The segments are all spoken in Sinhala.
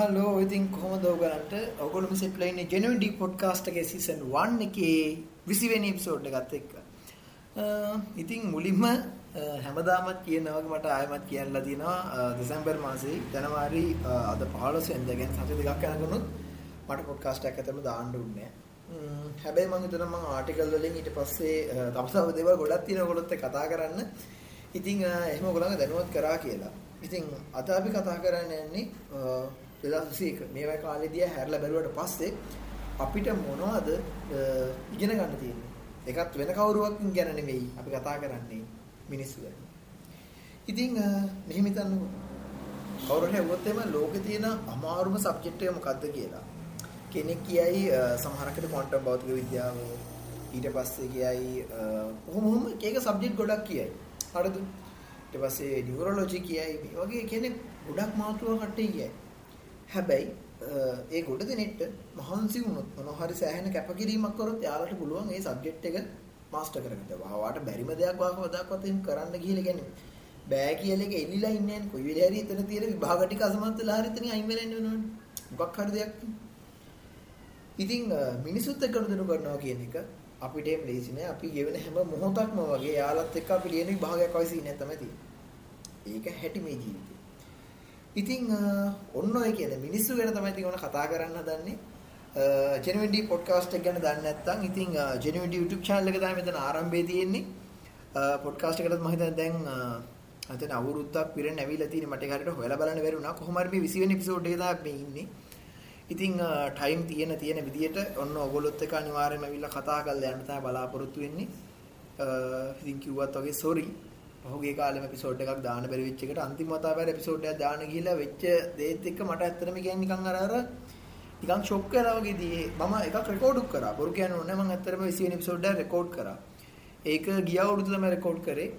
හලෝ ඉතින් කොහොමද ඔයගලන්ට ඔයගොල්ලෝ මෙසේජ් ප්ලේ ඉන්නේ ජෙනුයින් ඩී පොඩ්කාස්ට් එකේ සීසන් 1 එකේ 20 වෙනි එපිසෝඩ් එකත් එක්ක. ඉතින් මුලින්ම හැමදාමත් කියන වගේ මට ආයෙමත් කියන්නලා තියෙනවා දෙසැම්බර් මාසේ ජනවාරි අද 15 වෙනිදා ගැන සති දෙකක් යනකොනුත් මට පොඩ්කාස්ට් එකක් ඇත්තටම දාන්න උන්නේ හැබැයි මම හිතනවා මම ආටිකල් වලින් ඊට පස්සේ තව තව දේවල් ගොඩක් තියෙනවා ඔයගොල්ලොත් එක්ක කතා කරන්න. ඉතින් එහෙම ඔයගොල්ලන්ව දැනුවත් කරා කියලා. ඉතින් අද අපි කතා කරන්න යන්නේ 2021 මේ වගේ කාලෙදී හැරලා බැලුවට පස්සේ අපිට මොනවද ඉගෙන ගන්න තියෙන්නේ? ඒකත් වෙන කවුරුවක්කින් ගැන නෙමෙයි අපි කතා කරන්නේ මිනිස්සු ගැන. ඉතින් මෙහෙම හිතන්නකෝ. කවුරුහරි ඇහුවොත් එම ලෝකේ තියෙන අමාරුම සබ්ජෙක්ට් එක මොකද්ද කියලා. කෙනෙක් කියයි සමහරකට ක්වොන්ටම් භෞතික විද්‍යාව ඊට පස්සේ කියයි කොහොම කොහොම එක එක සබ්ජෙක්ට් ගොඩක් කියයි. හරිද? ඊට පස්සේ නියුරොලොජි කියයි මේ වගේ කියන්නේ ගොඩක් මාතෘකා කට්ටිය කියයි. හැබැයි ඒ ගොඩ දෙනෙට මහන්සි වුණොත් මොනවා හරි සෑහෙන කැපකිරීමක් කරොත් යාළුවට පුළුවන් ඒ සබ්ජෙක්ට් එක මාස්ටර් කරගන්න. වාවාට බැරිම දෙයක් වාකවදාකවත් එහෙම කරන්න ගිහලා කියන්නේ බෑ කියලා එක එල්ලිලා ඉන්නේ නැහැ. කොයි වෙලේ හරි එතන තියෙන විභාග ටික අසමත් වෙලා හරි එතන අයින් වෙලා ඉන්න වෙනවනේ. මොකක් හරි දෙයක්. ඉතින් මිනිසුත් එක්ක ගනුදෙනු කරනවා කියන එක අපිට එම් ලේසි නෑ. අපි ගෙවෙන හැම මොහොතක්ම වගේ යාළුවත් එක්ක අපි ලියන විභාගයක් වගේ සීනයක් තමයි තියෙන්නේ. ඒක හැටි මේ ජීවිතේ. ඉතින් ඔන්න ඔය කියන මිනිස්සු ගැන තමයි ඉතින් ඕන කතා කරන්න හදන්නේ. ජෙනුවින් ඩී පොඩ්කාස්ට් එක ගැන දන්නේ නැත්නම් ඉතින් ජෙනුවින් ඩී YouTube channel එක තමයි මෙතන ආරම්භයේ තියෙන්නේ. පොඩ්කාස්ට් එකටත් මම හිතන්නේ දැන් අතන අවුරුද්දක් පිරෙන්න ඇවිල්ලා තියෙන්නේ මට ඒක හරියට හොයලා බලන්න බැරි වුණා. කොහොම හරි මේ 20 වෙනි එපිසෝඩ් එකේ තමයි මේ ඉන්නේ. ඉතින් ටයිම් තියෙන තියෙන විදියට ඔන්න ඔයගොල්ලොත් එක්ක අනිවාර්යයෙන්ම ඇවිල්ලා කතා කරලා යන්න තමයි බලාපොරොත්තු වෙන්නේ. ඉතින් කිව්වත් වගේ සෝරි. පහුගිය කාලෙම එපිසෝඩ් එකක් දාන්න බැරි වෙච්ච එකට අන්තිම වතාවට එපිසෝඩ් එකක් දාන්න ගිහිල්ලා වෙච්ච දේත් එක්ක මට ඇත්තටම කියන්නේ නිකන් අර අර නිකන් ෂොක් වෙලා වගේදී මම එකක් රෙකෝඩ් කරා. බොරු කියන්න ඕනේ මම ඇත්තටම 20 වෙනි එපිසෝඩ් එක රෙකෝඩ් කරා. ඒක ගිය අවුරුද්ද තමයි රෙකෝඩ් කරේ.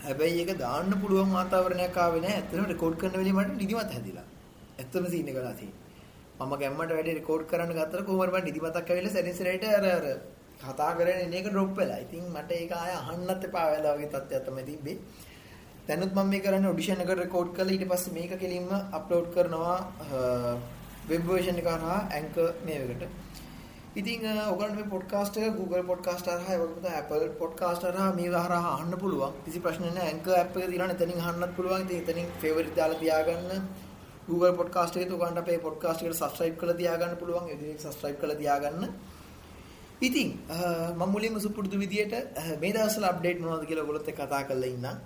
හැබැයි ඒක දාන්න පුළුවන් වාතාවරණයක් ආවේ නැහැ. ඇත්තටම රෙකෝඩ් කරන වෙලේ මට නිදිමත හැදිලා. ඇත්තම සීන් එක වෙලා තියෙන්නේ. මම ගැම්මට වැඩි රෙකෝඩ් කරන්න ගත්තට කොහොම හරි මට නිදිමතක් ඇවිල්ලා සැරින් සැරේට අර අර කතා කරගෙන ඉන්න එක ඩ්‍රොප් වෙලා. ඉතින් මට ඒක ආය අහන්නත් එපා වෙලා වගේ තත්ත්වයක් තමයි තිබ්බේ. දැනුත් මම මේ කරන්නේ ඔඩිෂන් එක රෙකෝඩ් කරලා ඊට පස්සේ මේක කෙලින්ම අප්ලෝඩ් කරනවා වෙබ් version එක හරහා Anchor මේකට. ඉතින් ඔයගොල්ලන්ට මේ පොඩ්කාස්ට් එක Google පොඩ්කාස්ට් හරහා ඒ වගේම Apple පොඩ්කාස්ට් හරහා මේව හරහා අහන්න පුළුවන්. කිසි ප්‍රශ්නයක් නැහැ. Anchor app එක තියෙනවනේ එතනින් අහන්නත් පුළුවන්. ඉතින් එතනින් favorite දාලා තියාගන්න. Google podcast එකේ උගන්ට අපේ podcast එකට subscribe කරලා තියාගන්න පුළුවන්. ඒ විදිහට subscribe කරලා තියාගන්න. ඉතින් මම මුලින්ම සුපුරුදු විදියට මේ දවස්වල අප්ඩේට් මොනවද කියලා ඔයගොල්ලොත් එක්ක කතා කරලා ඉන්නම්.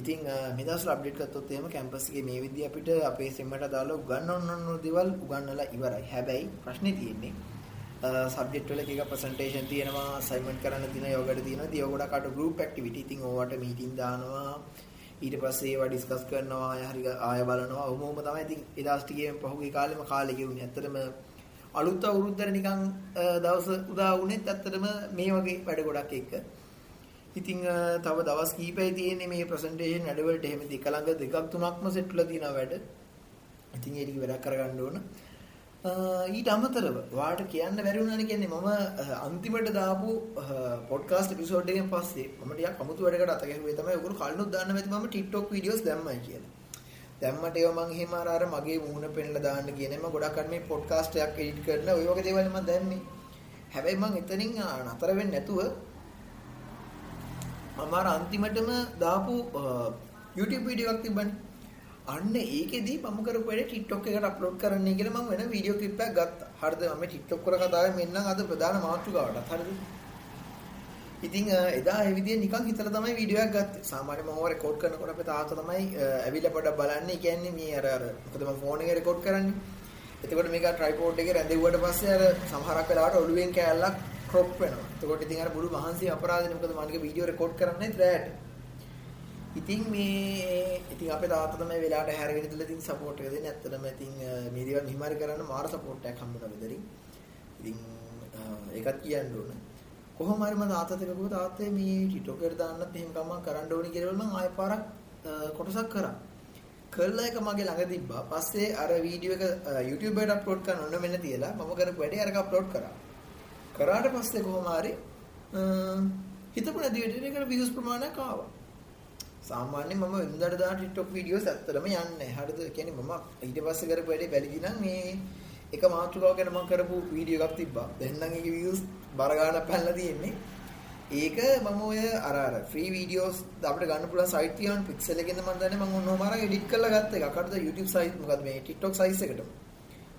ඉතින් මේ දවස්වල අප්ඩේට් කරතොත් එහෙම කැම්පස් එකේ මේ විදිය අපිට අපේ සෙම්මට දාලා උගන්වන්න ඕන දේවල් උගන්වලා ඉවරයි. හැබැයි ප්‍රශ්නේ තියෙන්නේ සබ්ජෙක්ට් වල එක ප්‍රසන්ටේෂන් තියෙනවා, අසයින්මන්ට් කරන්න තියෙනවා, යෝගට තියෙනවා. ඉතින් ඔයගොඩ කාට ගෲප් ඇක්ටිවිටි ඉතින් ඕවට මීටින් දානවා. ඊට පස්සේ ඒවා ඩිස්කස් කරනවා ආය හරි ආය බලනවා. ඔහොම තමයි ඉතින් එදාස් ටිකේ පහුගිය කාලෙම කාලේ ගෙවුනේ. ඇත්තටම අලුත් අවුරුද්දට නිකන් දවස් උදා වුණෙත් ඇත්තටම මේ වගේ වැඩ ගොඩක් එක්ක. ඉතින් තව දවස් කීපයි තියෙන්නේ මේ ප්‍රසන්ටේෂන් වැඩවලට එහෙම දෙක ළඟ දෙකක් තුනක්ම සෙට් වෙලා තියෙනවා වැඩ. ඉතින් ඒක වැඩක් කරගන්න ඕන. ඊට අමතරව වාට කියන්න බැරි වුණානේ කියන්නේ මම අන්තිමට දාපු පොඩ්කාස්ට් එපිසෝඩ් එකෙන් පස්සේ මම ටිකක් අමුතු වැඩකට අත ගැහුවේ තමයි ඔයගොල්ලෝ කලිනුත් දාන්න බැරි මම TikTok වීඩියෝස් දැම්මයි කියලා. දැම්මට ඒව මං එහෙම අර අර මගේ මූණ පෙන්ලා දාන්න කියන්නේ මම ගොඩක් අර මේ පොඩ්කාස්ට් එකක් එඩිට් කරන ඔය වගේ දේවල් මම දැම්මේ. හැබැයි මං එතනින් නතර වෙන්නේ නැතුව මම අර අන්තිමටම දාපු YouTube වීඩියෝ එකක් තිබ්බනේ. අන්න ඒකෙදී මම කරපු වැඩේ TikTok එකට අප්ලෝඩ් කරන්නයි කියලා මම වෙන වීඩියෝ ක්ලිප් එකක් ගත්තා. හරිද? මම TikTok කර කතාවේ මෙන්න අද ප්‍රධාන මාතෘකාවට. හරිද? ඉතින් එදා ඒ විදිහ නිකන් හිතලා තමයි වීඩියෝ එකක් ගත්තේ. සාමාන්‍යයෙන් මම රෙකෝඩ් කරනකොට අපේ තාත්තා තමයි ඇවිල්ලා පොඩක් බලන්නේ. කියන්නේ මේ අර අර මොකද මම ෆෝන් එකේ රෙකෝඩ් කරන්නේ. එතකොට මේක ට්‍රයිපෝඩ් එකේ රැඳෙව්වට පස්සේ අර සමහරක් වෙලාවට ඔළුවෙන් කෑල්ලක් ක්‍රොප් වෙනවා. එතකොට ඉතින් අර බුළු මහන්සිය අපරාධනේ මොකද මම වීඩියෝ රෙකෝඩ් කරන්නේ රැට. ඉතින් මේ ඉතින් අපේ තාත්තා තමයි වෙලාවට හැරගෙන ඉඳලා ඉතින් සපෝට් එක දෙන්නේ. ඇත්තටම ඉතින් මේ දේවල් හිමාරි කරන්න මාර සපෝට් එකක් හම්බුණා මෙතනින්. ඉතින් ඒකත් කියන්න ඕන. කොහොම හරි මම තාත්තට කිව්වා තාත්තේ මේ ටිටොක් එකට දාන්නත් එහෙම ගමන් කරන්න ඕනි කියලා මම ආයෙ පාරක් කොටසක් කරා. කළා එක මගේ ළඟ තිබ්බා. පස්සේ අර වීඩියෝ එක YouTube එකට අප්ලෝඩ් කරන්න ඕන මෙන්න තියලා මම කරපු වැඩේ අරක අප්ලෝඩ් කරා. කරාට පස්සේ කොහොම හරි හිතපු නැති විදිහට ඒකට views ප්‍රමාණයක් ආවා. සාමාන්‍යයෙන් මම වෙනදාට දාන TikTok වීඩියෝස් ඇත්තටම යන්නේ නැහැ. හරිද? කියන්නේ මම ඊට පස්සේ කරපු වැඩේ බැලිදි නම් මේ එක මාතෘකාව ගැන මම කරපු වීඩියෝ එකක් තිබ්බා. දැන් නම් ඒකේ views බර ගන්න පැනලා තියෙන්නේ. ඒක මම ඔය අර අර ෆ්‍රී වීඩියෝස් අපිට ගන්න පුළුවන් සයිට් තියෙනවා පික්සල් එකෙන්ද මම දන්නේ මම ඔන්නෝම අරන් එඩිට් කරලා ගත්ත එක. අකට YouTube සයිස් මොකද මේ TikTok සයිස් එකට.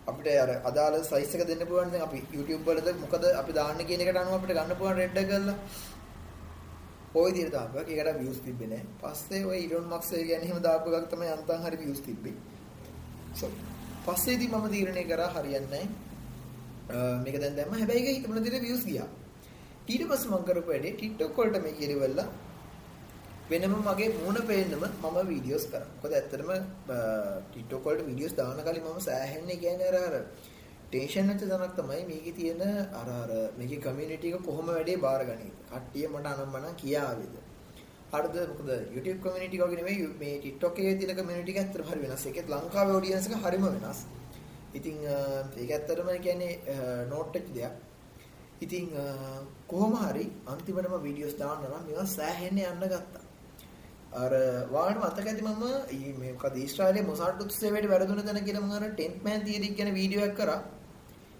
අපිට අර අදාළ සයිස් එක දෙන්න පුළුවන් දැන් අපි YouTube වලද මොකද අපි දාන්න කියන එකට අනුව අපිට ගන්න පුළුවන් රෙඩ් කරලා. ওই විදිහට දාපුවා. ඒකට views තිබ්බේ නැහැ. පස්සේ ඔය Elon Musk ගැන එහෙම දාපු එකක් තමයි අන්තම් හරි views තිබ්බේ. sorry පස්සේදී මම තීරණය කරා හරියන්නේ නැහැ. මේක දැන් දැම්ම හැබැයි ඒක හිතමුණ දිහේ views ගියා. ඊට පස්සේ මම කරපු වැඩේ TikTok වලට මේ කිරිවලා වෙනම මගේ මූණ පේන්නම මම වීඩියෝස් කරා. මොකද ඇත්තටම TikTok වලට වීඩියෝස් දාන කලින් මම සෑහෙන්නේ කියන්නේ අර අර ටෙන්ෂන් නැති තැනක් තමයි මේකේ තියෙන අර අර මේකේ කමියුනිටි එක කොහොම වැඩේ බාරගන්නේ. කට්ටිය මට අනම්මනම් කියාවේද. හරිද? මොකද YouTube කමියුනිටි එක වගේ නෙමෙයි මේ TikTok එකේ තියෙන කමියුනිටි එක ඇත්තටම හරි වෙනස්. ඒකෙත් ලංකාවේ ඔඩියන්ස් එක හරිම වෙනස්. ඉතින් ඒක ඇත්තටම කියන්නේ නෝට් එක දෙයක්. ඉතින් කොහොම හරි අන්තිමටම වීඩියෝස් දාන්න නම් මේවා සෑහෙන්න යන්න ගත්තා. අර වාහන මතක ඇති මම මේ මොකද ඊශ්‍රායලයේ මොසාඩ් උත්සවයට වැරදුන තැන කියලා මම අර 10th man theory ගැන වීඩියෝ එකක් කරා.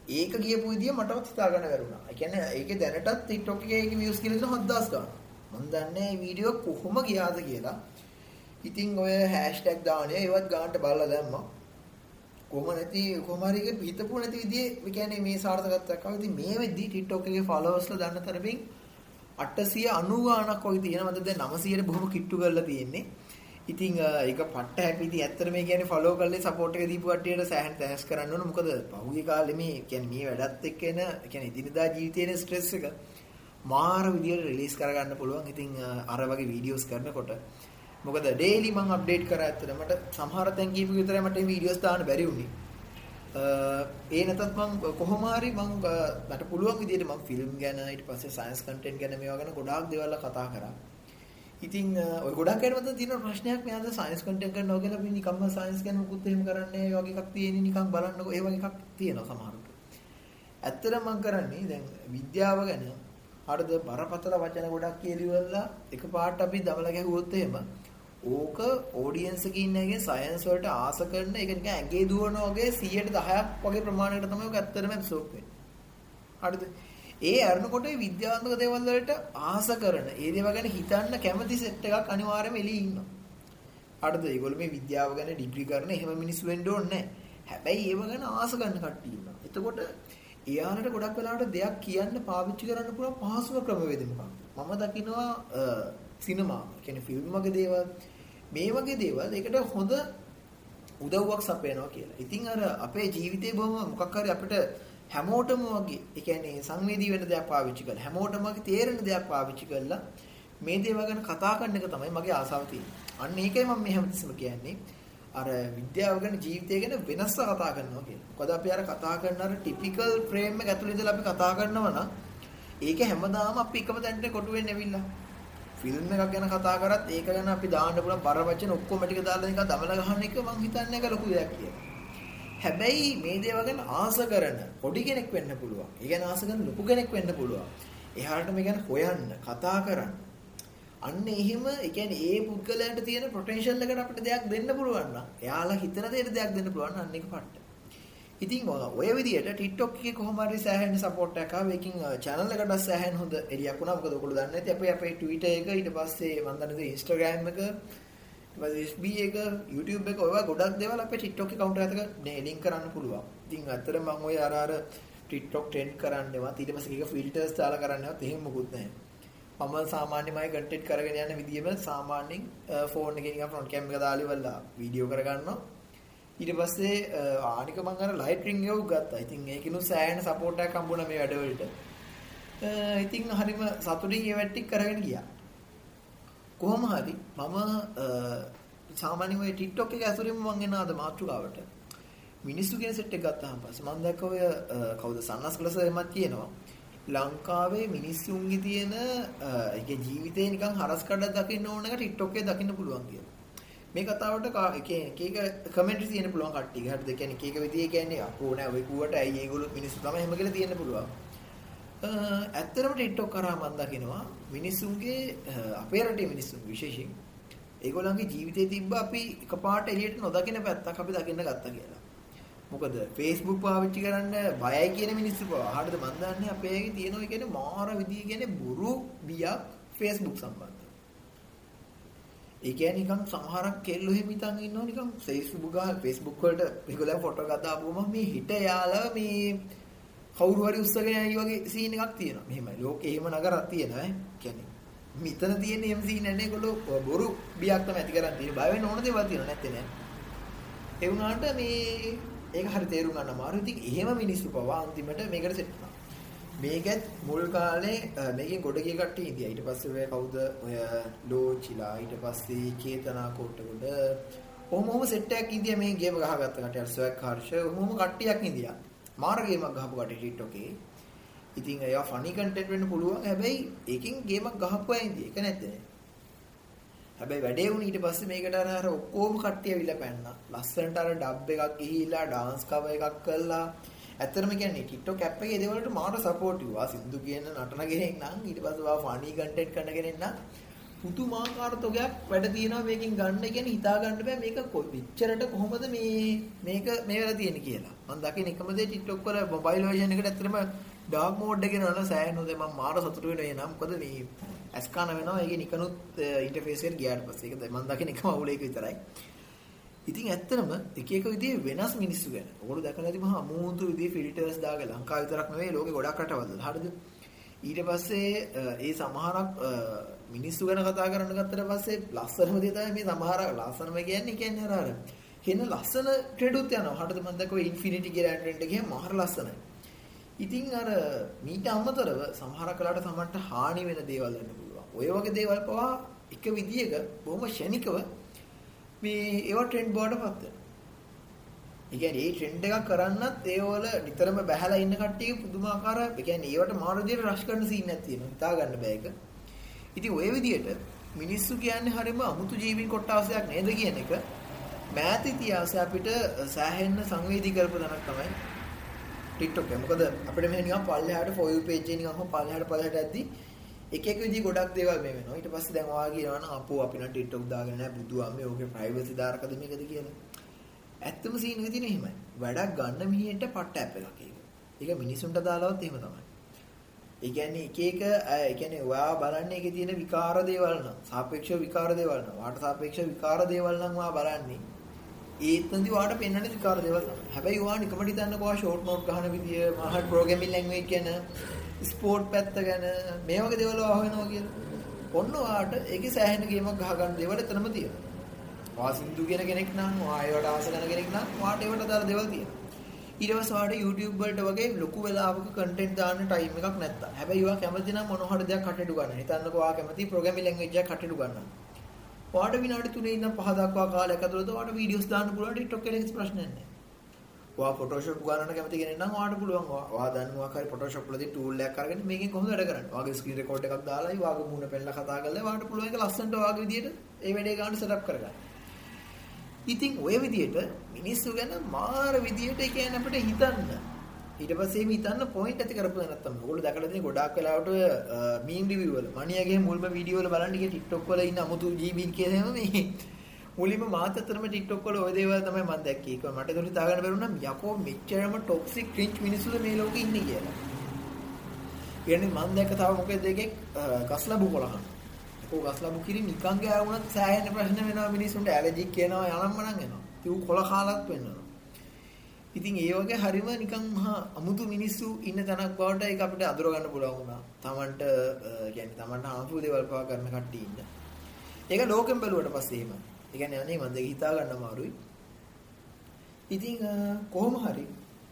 ඒක ගියපු විදිය මටවත් හිතා ගන්න බැරුණා. ඒ කියන්නේ ඒකේ දැනටත් TikTok එකේ ඒකේ views කියලා දෙන 7000 ගන්න. මම දන්නේ මේ වීඩියෝ කොහොම ගියාද කියලා. ඉතින් ඔය hashtag දාන්නේ ඒවත් ගන්නට බලලා දැම්මා. කොහොම නැති කොහොම හරි එක හිතපු නැති විදිහේ කියන්නේ මේ සාර්ථකත්වයක් ආවා. ඉතින් මේ වෙද්දි TikTok එකේ followers ලා දන්න තරමින් 890 ගාණක් වගේ තියෙනවද දැන් 900ට බොහොම කිට්ටු කරලා තියෙන්නේ. ඉතින් ඒක පට්ට හැපි ඉතින් ඇත්තට මේ කියන්නේ ෆලෝ කරලා සපෝට් එක දීපු කට්ටියට සෑහෙන තෑස් කරන්න ඕන මොකද පහුගිය කාලේ මේ කියන්නේ මේ වැඩත් එක්ක එන කියන්නේ ඉදිනදා ජීවිතයේ ස්ට්‍රෙස් එක මාර විදියට රිලීස් කරගන්න පුළුවන්. ඉතින් අර වගේ වීඩියෝස් කරනකොට. මොකද ඩේලි මම අප්ඩේට් කරා ඇත්තට මට සමහර තැන් කීප විතරයි මට මේ වීඩියෝස් දාන්න බැරි වුණේ ඒ නැතත් මම කොහොම හරි මම මට පුළුවන් විදියට මම ෆිල්ම් ගැන ඊට පස්සේ සයන්ස් කන්ටෙන්ට් ගැන මේවා ගැන ගොඩාක් දේවල් කතා කරා. ඉතින් ඔය ගොඩක් අයට මත තියෙන ප්‍රශ්නයක් මෙයාද සයන්ස් කන්ටෙන්ට් කරනවා කියලා අපි නිකම්ම සයන්ස් ගැන මුකුත් එහෙම කරන්නේ ඒ වගේ එකක් තියෙන්නේ නිකන් බලන්නකො. ඒ වගේ එකක් තියෙනවා සමහරවිට. ඇත්තටම මම කරන්නේ දැන් විද්‍යාව ගැන හරිද බරපතල වචන ගොඩක් කියලිවලා එකපාරට අපි දමල ගැහුවොත් එහෙම ඕක ඔඩියන්ස් එකේ ඉන්න එකේ සයන්ස් වලට ආස කරන ඒක නිකන් ඇඟේ දුවන වගේ 110ක් වගේ ප්‍රමාණයකට තමයි ඔක ඇත්තටම ඇබ්සෝබ් වෙන්නේ. හරිද? ඒ අරනකොට විද්‍යාත්මක දේවල් වලට ආස කරන ඒ දේවල් ගැන හිතන්න කැමති සෙට් එකක් අනිවාර්යයෙන්ම එළියේ ඉන්නවා. හරිද? ඒගොල්ලෝ මේ විද්‍යාව ගැන ඩිග්‍රී කරන එහෙම මිනිස්සු වෙන්න ඕනේ නැහැ. හැබැයි ඒව ගැන ආස ගන්න කට්ටිය ඉන්නවා. එතකොට එයාලට ගොඩක් වෙලාවට දෙයක් කියන්න පාවිච්චි කරන්න පුළුවන් පහසුම ක්‍රමවේද මොකක්ද? මම දකිනවා සිනමා, කියන්නේ ෆිල්ම් වගේ දේවල් මේ වගේ දේවල් ඒකට හොඳ උදව්වක් සපයනවා කියලා. ඉතින් අර අපේ ජීවිතේ බොහොම මොකක් හරි අපිට හැමෝටම වගේ ඒ කියන්නේ සංවේදී වෙන දෙයක් පාවිච්චි කරලා හැමෝටම වගේ තේරෙන දෙයක් පාවිච්චි කරලා මේ දේවල් ගැන කතා කරන එක තමයි මගේ ආසාව තියෙන්නේ. අන්න ඒකයි මම මේ හැමතිස්සම කියන්නේ. අර විද්‍යාව ගැන ජීවිතය ගැන වෙනස්ව කතා කරනවා කියන්නේ. මොකද අපි අර කතා කරන අර ටිපිකල් ෆ්‍රේම් එක ඇතුළේ ඉඳලා අපි කතා කරනවා නම් ඒක හැමදාම අපි එකම තැනට කොටු වෙන්නේ නැවිලා. ෆිල්ම් එකක් ගැන කතා කරත් ඒක ගැන අපි දාන්න පුළුවන් බර වචන ඔක්කොම ටික දාලා නිකන් දමල ගහන එක මම හිතන්නේ ඒක ලොකු දෙයක් කියලා. හැබැයි මේ දේවල් ගැන ආස කරන පොඩි කෙනෙක් වෙන්න පුළුවන්. ඒ ගැන ආස කරන ලොකු කෙනෙක් වෙන්න පුළුවන්. එහාට මේ ගැන හොයන්න, කතා කරන්න. අන්න එහෙම ඒ කියන්නේ ඒ පුද්ගලයාට තියෙන පොටෙන්ෂල් එකට අපිට දෙයක් දෙන්න පුළුවන් නම් එයාලා හිතන දෙයට දෙයක් දෙන්න පුළුවන් අන්න ඒක පට්ට. ඉතින් ඔය විදිහට TikTok එකේ කොහොම හරි සෑහෙන සපෝට් එකක් ආවා. ඒකින් channel එකට සෑහෙන හොඳ එළියක් වුණා. මොකද ඔයගොල්ලෝ දන්නේ නැති අපේ අපේ Twitter එක ඊට පස්සේ මම දන්නේ Instagram එක FB එක YouTube එක ඔයවා ගොඩක් දේවල් අපේ TikTok account එකකට නේ ලින්ක් කරන්න පුළුවන්. ඉතින් අතර මම ඔය අර අර TikTok trend කරන්නවත් ඊට පස්සේ එක filters දාලා කරන්නවත් එහෙම මොකුත් නැහැ. මම සාමාන්‍යයෙන් මගේ content කරගෙන යන විදියම සාමාන්‍යයෙන් ෆෝන් එකේ නිකන් front cam එක දාලා ඉවරලා වීඩියෝ කරගන්නවා. ඊට පස්සේ ආනික මම අර Lightroom එක ගත්තා. ඉතින් ඒකිනු සෑහෙන support එකක් හම්බුණා මේ වැඩවලට. ඉතින් හරිම සතුටින් ඒ වැට්ටික් කරගෙන ගියා. කොහොම හරි මම සාමාන්‍යයෙන් ඔය TikTok එක ඇසුරින්ම මම එන ආද මාතෘකාවට මිනිස්සු කියන සෙට් එක ගත්තාම පස්සේ මම දැක්ක ඔය කවුද සන්නස් ක්ලස් එමත් කියනවා ලංකාවේ මිනිස්සුන්ගේ තියෙන ඒකේ ජීවිතේ නිකන් හරස් කඩක් දකින්න ඕන එක TikTok එකේ දකින්න පුළුවන් කියලා. මේ කතාවට එක එක කමෙන්ට්ස් තියෙන පුළුවන් කට්ටිය. හරිද? කියන්නේ එක එක විදිහේ කියන්නේ අපෝ නෑ ඔය කුවට ඇයි ඒගොල්ලෝ මිනිස්සු තමයි එහෙම කියලා තියෙන්න පුළුවන්. ඇත්තටම TikTok කරා මම දකිනවා මිනිස්සුන්ගේ අපේ රටේ මිනිස්සු විශේෂයෙන් ඒගොල්ලන්ගේ ජීවිතේ තිබ්බ අපි එකපාරට එළියට නොදකින පැත්තක් අපි දකින්න ගත්තා කියලා. මොකද Facebook පාවිච්චි කරන්න බයයි කියන මිනිස්සු පවා. හරිද මන් දන්නේ අපේ තියෙනවා කියන්නේ මාර විදිය කියන්නේ බොරු බියක් Facebook සම්බන්ධ. ඒ කියන්නේ නිකන් සමහරක් කෙල්ලෝ එහෙම හිතන් ඉන්නවා නිකන් Facebook ගහ Facebook වලට ඒගොල්ලෝ ෆොටෝ ගදාපුවම මේ හිට යාලා මේ කවුරු හරි උස්සගෙන යයි වගේ සීන් එකක් තියෙනවා. මෙහෙමයි. ලෝකේ එහෙම නගරක් තියෙනවා ඈ. කියන්නේ මෙතන තියෙන එහෙම සීන් නැහැ ඒගොල්ලෝ බොරු බියක් තමයි ඇති කරන් තියෙන්නේ. බය වෙන්න ඕන දේවල් තියෙනවා නැත්තේ නෑ. ඒ වුණාට මේ ඒක හරි තේරුම් ගන්න අමාරුයි. ඉතින් එහෙම මිනිස්සු පවා අන්තිමට මේකට සෙට් වුණා. මේකත් මුල් කාලේ මේකෙන් ගොඩ ගිය කට්ටිය ඉඳියා. ඊට පස්සේ ඔය කවුද ඔය ලෝචිලා ඊට පස්සේ චේතනා කොට්ටගොඩ ඔහොම ඔහොම සෙට් එකක් ඉඳියා මේ ගේම ගහගත්ත කට්ටිය. ස්වැග් හර්ෂ ඔහොම කට්ටියක් ඉඳියා. මාර ගේමක් ගහපු කට්ටිය TikTok එකේ. ඉතින් ඒවා ෆනි කන්ටෙන්ට් වෙන්න පුළුවන්. හැබැයි ඒකෙන් ගේමක් ගහපු අය ඉඳී. ඒක නැත්තේ නෑ. හැබැයි වැඩේ වුණ ඊට පස්සේ මේකට අර අර ඔක්කොම කට්ටිය අවිලා පැන්නා. ලස්සනට අර ඩබ් එකක් ගිහිලා ඩාන්ස් කවර් එකක් කළා. ඇත්තටම කියන්නේ TikTok app එකේ ඒ දේවල්ට මාර සපෝටිව්. ආ සින්දු කියන නටන කෙනෙක් නම් ඊට පස්සේ වා ෆනි කන්ටෙන්ට් කරන කෙනෙක් නම් පුදුමාකාර තොගයක් වැඩ තියෙනවා මේකෙන් ගන්න කියන්නේ හිතා ගන්න බෑ මේක පිච්චරට කොහොමද මේ මේක මේ වෙලා තියෙන්නේ කියලා. මම දකින එකම දේ TikTok වල මොබයිල් version එකට ඇත්තටම ඩාර්ක් මෝඩ් එකේ නන සෑහෙන උදේ මම මාර සතුටු වෙනවා එනම් මොකද මේ ඇස්කාන වෙනවා ඒකේ නිකනුත් ඉන්ටර්ෆේස් එකට ගියාට පස්සේ ඒක මම දකින එකම අවුල ඒක විතරයි. ඉතින් ඇත්තටම එක එක විදිහේ වෙනස් මිනිස්සු ගැන. ඔයගොල්ලෝ දැකලා ඇති මහා අමුතු විදිහේ ෆිල්ටර්ස් දාගෙන ලංකාව විතරක් නෙවෙයි ලෝකේ ගොඩක් රටවල් හරිද? ඊට පස්සේ ඒ සමහරක් මිනිස්සු ගැන කතා කරන්න ගත්තට පස්සේ ලස්සනම දේ තමයි මේ සමහර ලස්සනම කියන්නේ කියන්නේ අර අර කියන ලස්සන ට්‍රෙඩුත් යනවා. හරිද මම දැක්කෝ ඉන්ෆිනිටි කියලා ට්‍රෙන්ඩ් එක ගියාම මහර ලස්සනයි. ඉතින් අර මීට අමතරව සමහර කලාට සමන්ට හානි වෙන දේවල් වෙන්න පුළුවන්. ඔය වගේ දේවල් පවා එක විදියක බොහොම ෂණිකව මේ ඒවා ට්‍රෙන්ඩ් බවට පත් වෙනවා. ඒ කියන්නේ මේ ට්‍රෙන්ඩ් එකක් කරන්නත් ඒවල නිතරම බැහැලා ඉන්න කට්ටිය පුදුමාකාර ඒ කියන්නේ ඒවට මාරු විදියට රෂ් කරන සීන් එකක් තියෙනවා. හිතා ගන්න බෑ ඒක. ඉතින් ওই විදියට මිනිස්සු කියන්නේ හරියම අමුතු ජීවීන් කොටාසයක් නේද කියන එක මෑත ඉතිහාසය අපිට සෑහෙන්න සංවේදී කරපු තැනක් තමයි TikTok එක. මොකද අපිට මෙහෙ නිකන් පල්ලෙහාට for you page එකේ නිකන් පල්ලෙහාට පල්ලෙහාට ඇද්දි එක එක විදිහ ගොඩක් දේවල් මේ වෙනවා. ඊට පස්සේ දැන් ඔයා කියනවා නම් අපෝ අපි නම් TikTok දාගෙන නැහැ බුදු අම්මේ ඕකේ ප්‍රයිවසි දාරකද මේකද කියලා. ඇත්තම සීන් එක තියෙන එහෙමයි. වැඩක් ගන්න මිනිහෙන්ට පට්ට ඇප් එකක් ඒක. ඒක මිනිසුන්ට දාලවත් එහෙම තමයි. ඒ කියන්නේ එක එක ඒ කියන්නේ ඔයා බලන්නේ ඒකේ තියෙන විකාර දේවල් නම් සාපේක්ෂව විකාර දේවල් නම් වාට සාපේක්ෂව විකාර දේවල් නම් ඔයා බලන්නේ ඒත්නදි වාට පෙන්වන්නේ විකාර දේවල් තමයි. හැබැයි ඔයා නිකමට හිතන්නකෝ ඔයා ෂෝට් නෝට් ගහන විදිය, මහත් ප්‍රෝග්‍රෑමින් ලැන්ග්වේජ් ගැන, ස්පෝර්ට් පැත්ත ගැන මේ වගේ දේවල් ඔයා හොයනවා කියලා. ඔන්න ඔයාට ඒකේ සෑහෙන ගේමක් ගහ ගන්න දේවල් එතනම තියෙනවා. ඔයා සින්දු කියන කෙනෙක් නම්, ඔයා ඒවට ආස කරන කෙනෙක් නම්, ඔයාට ඒවට අදාළ දේවල් තියෙනවා. ඊට පස්සේ ඔයාලට YouTube වලට වගේ ලොකු වෙලාවක කන්ටෙන්ට් දාන්න ටයිම් එකක් නැත්තා. හැබැයි ඔයා කැමති නම් මොන හරි දෙයක් කටයුතු ගන්න. හිතන්නකෝ ඔයා කැමති ප්‍රෝග්‍රෑමින් ලැන්ග්වේජ් එකක් කටයුතු ගන්න. ඔයාට විනාඩි 3 ඉඳන් 5 දක්වා කාලයක් ඇතුළත ඔයාට වීඩියෝස් දාන්න පුළුවන් TikTok එකේ කිසි ප්‍රශ්නයක් නැහැ. ඔයා Photoshop ගන්නට කැමති කෙනෙක් නම් ඔයාට පුළුවන්. ඔයා දන්නවා කරේ Photoshop වලදී tool එකක් අරගෙන මේකෙන් කොහොමද වැඩ කරන්නේ? ඔයාගේ screen record එකක් දාලායි ඔයාගේ මූණ පෙන්නලා කතා කරලා ඔයාට පුළුවන් ඒක ලස්සනට ඔයාගේ විදියට ඒ වැඩේ ගන්න setup කරගන්න. ඉතින් ඔය විදියට මිනිස්සු ගැන මාර විදියට ඒ කියන්නේ අපිට හිතන්න. ඊට පස්සේ මේ හිතන්න පොයින්ට් ඇති කරපුවා නැත්තම් ඔයගොල්ලෝ දැකලා තියෙන ගොඩාක් වෙලාවට මීම් රිවිව් වල මණියගේ මුල්ම වීඩියෝ වල බලන්න ගිය TikTok වල ඉන්න අමුතු ජීබීන් කියනම මේ මුලින්ම මාත් අතරම TikTok වල ওই දේවල් තමයි මම දැක්කේ. ඒක මට ඒක හිතාගන්න බැරුණා යකෝ මෙච්චරම ටොක්සික් ක්‍රින්ජ් මිනිස්සුද මේ ලෝකේ ඉන්නේ කියලා. කියන්නේ මම දැක්ක තව මොකද එකෙක් ගස්ලා බුකොලහන. ඒක ගස්ලා බුකිරි නිකන් ගෑවුණත් සෑහෙන ප්‍රශ්න වෙනවා මිනිස්සුන්ට ඇලර්ජික් කියනවා යනම්ම නම් එනවා. ඒක කොල කාලත් වෙන්නවා. ඉතින් ඒ වගේ හරිම නිකන් මහා අමුතු මිනිස්සු ඉන්න තැනක් බවට ඒක අපිට අඳුර ගන්න පුළුවන් වුණා. Tamanට කියන්නේ Tamanට හාමුදුරු දේවල් පවා කරන කට්ටිය ඉන්න. ඒක ලෝකෙන් බැලුවට පස්සේ එහෙම. ඒ කියන්නේ අනේ මම දෙක හිතා ගන්න අමාරුයි. ඉතින් කොහොම හරි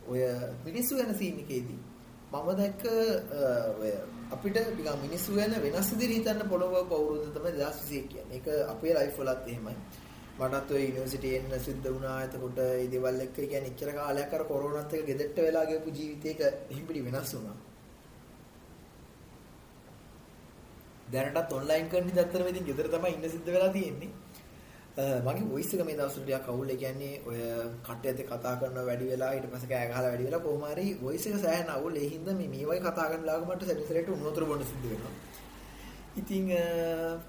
ඔය මිනිස්සු ගැන සීන් එකේදී මම දැක්ක ඔය අපිට නිකන් මිනිස්සු ගැන වෙනස් විදිහට හිතන්න පොළොව කවුරුද තමයි 2021 කියන්නේ. ඒක අපේ ලයිෆ් වලත් එහෙමයි. මටත් ඔය යුනිවර්සිටි එන්න සිද්ධ වුණා. එතකොට මේ දේවල් එක්ක කියන්නේ ඉච්චර කාලයක් අර කොරෝනාත් එක්ක ගෙදරට වෙලා ගියපු ජීවිතේක හිම්පිලි වෙනස් වුණා. දැනටත් ඔන්ලයින් කරන ඉඳ ඇත්තටම ඉතින් ගෙදර තමයි ඉන්න සිද්ධ වෙලා තියෙන්නේ. මගේ වොයිස් එක මේ දවස්වල ටිකක් අවුල් ඒ කියන්නේ ඔය කට්ටියත් කතා කරනවා වැඩි වෙලා ඊට පස්සේ කෑ ගහලා වැඩි වෙලා කොහොම හරි වොයිස් එක සෑහෙන අවුල් ඒ හින්දා මේ මේ වගේ කතා කරන ලාග මට සැරිසරේට උණු වතුර බොන්න සිද්ධ වෙනවා. ඉතින්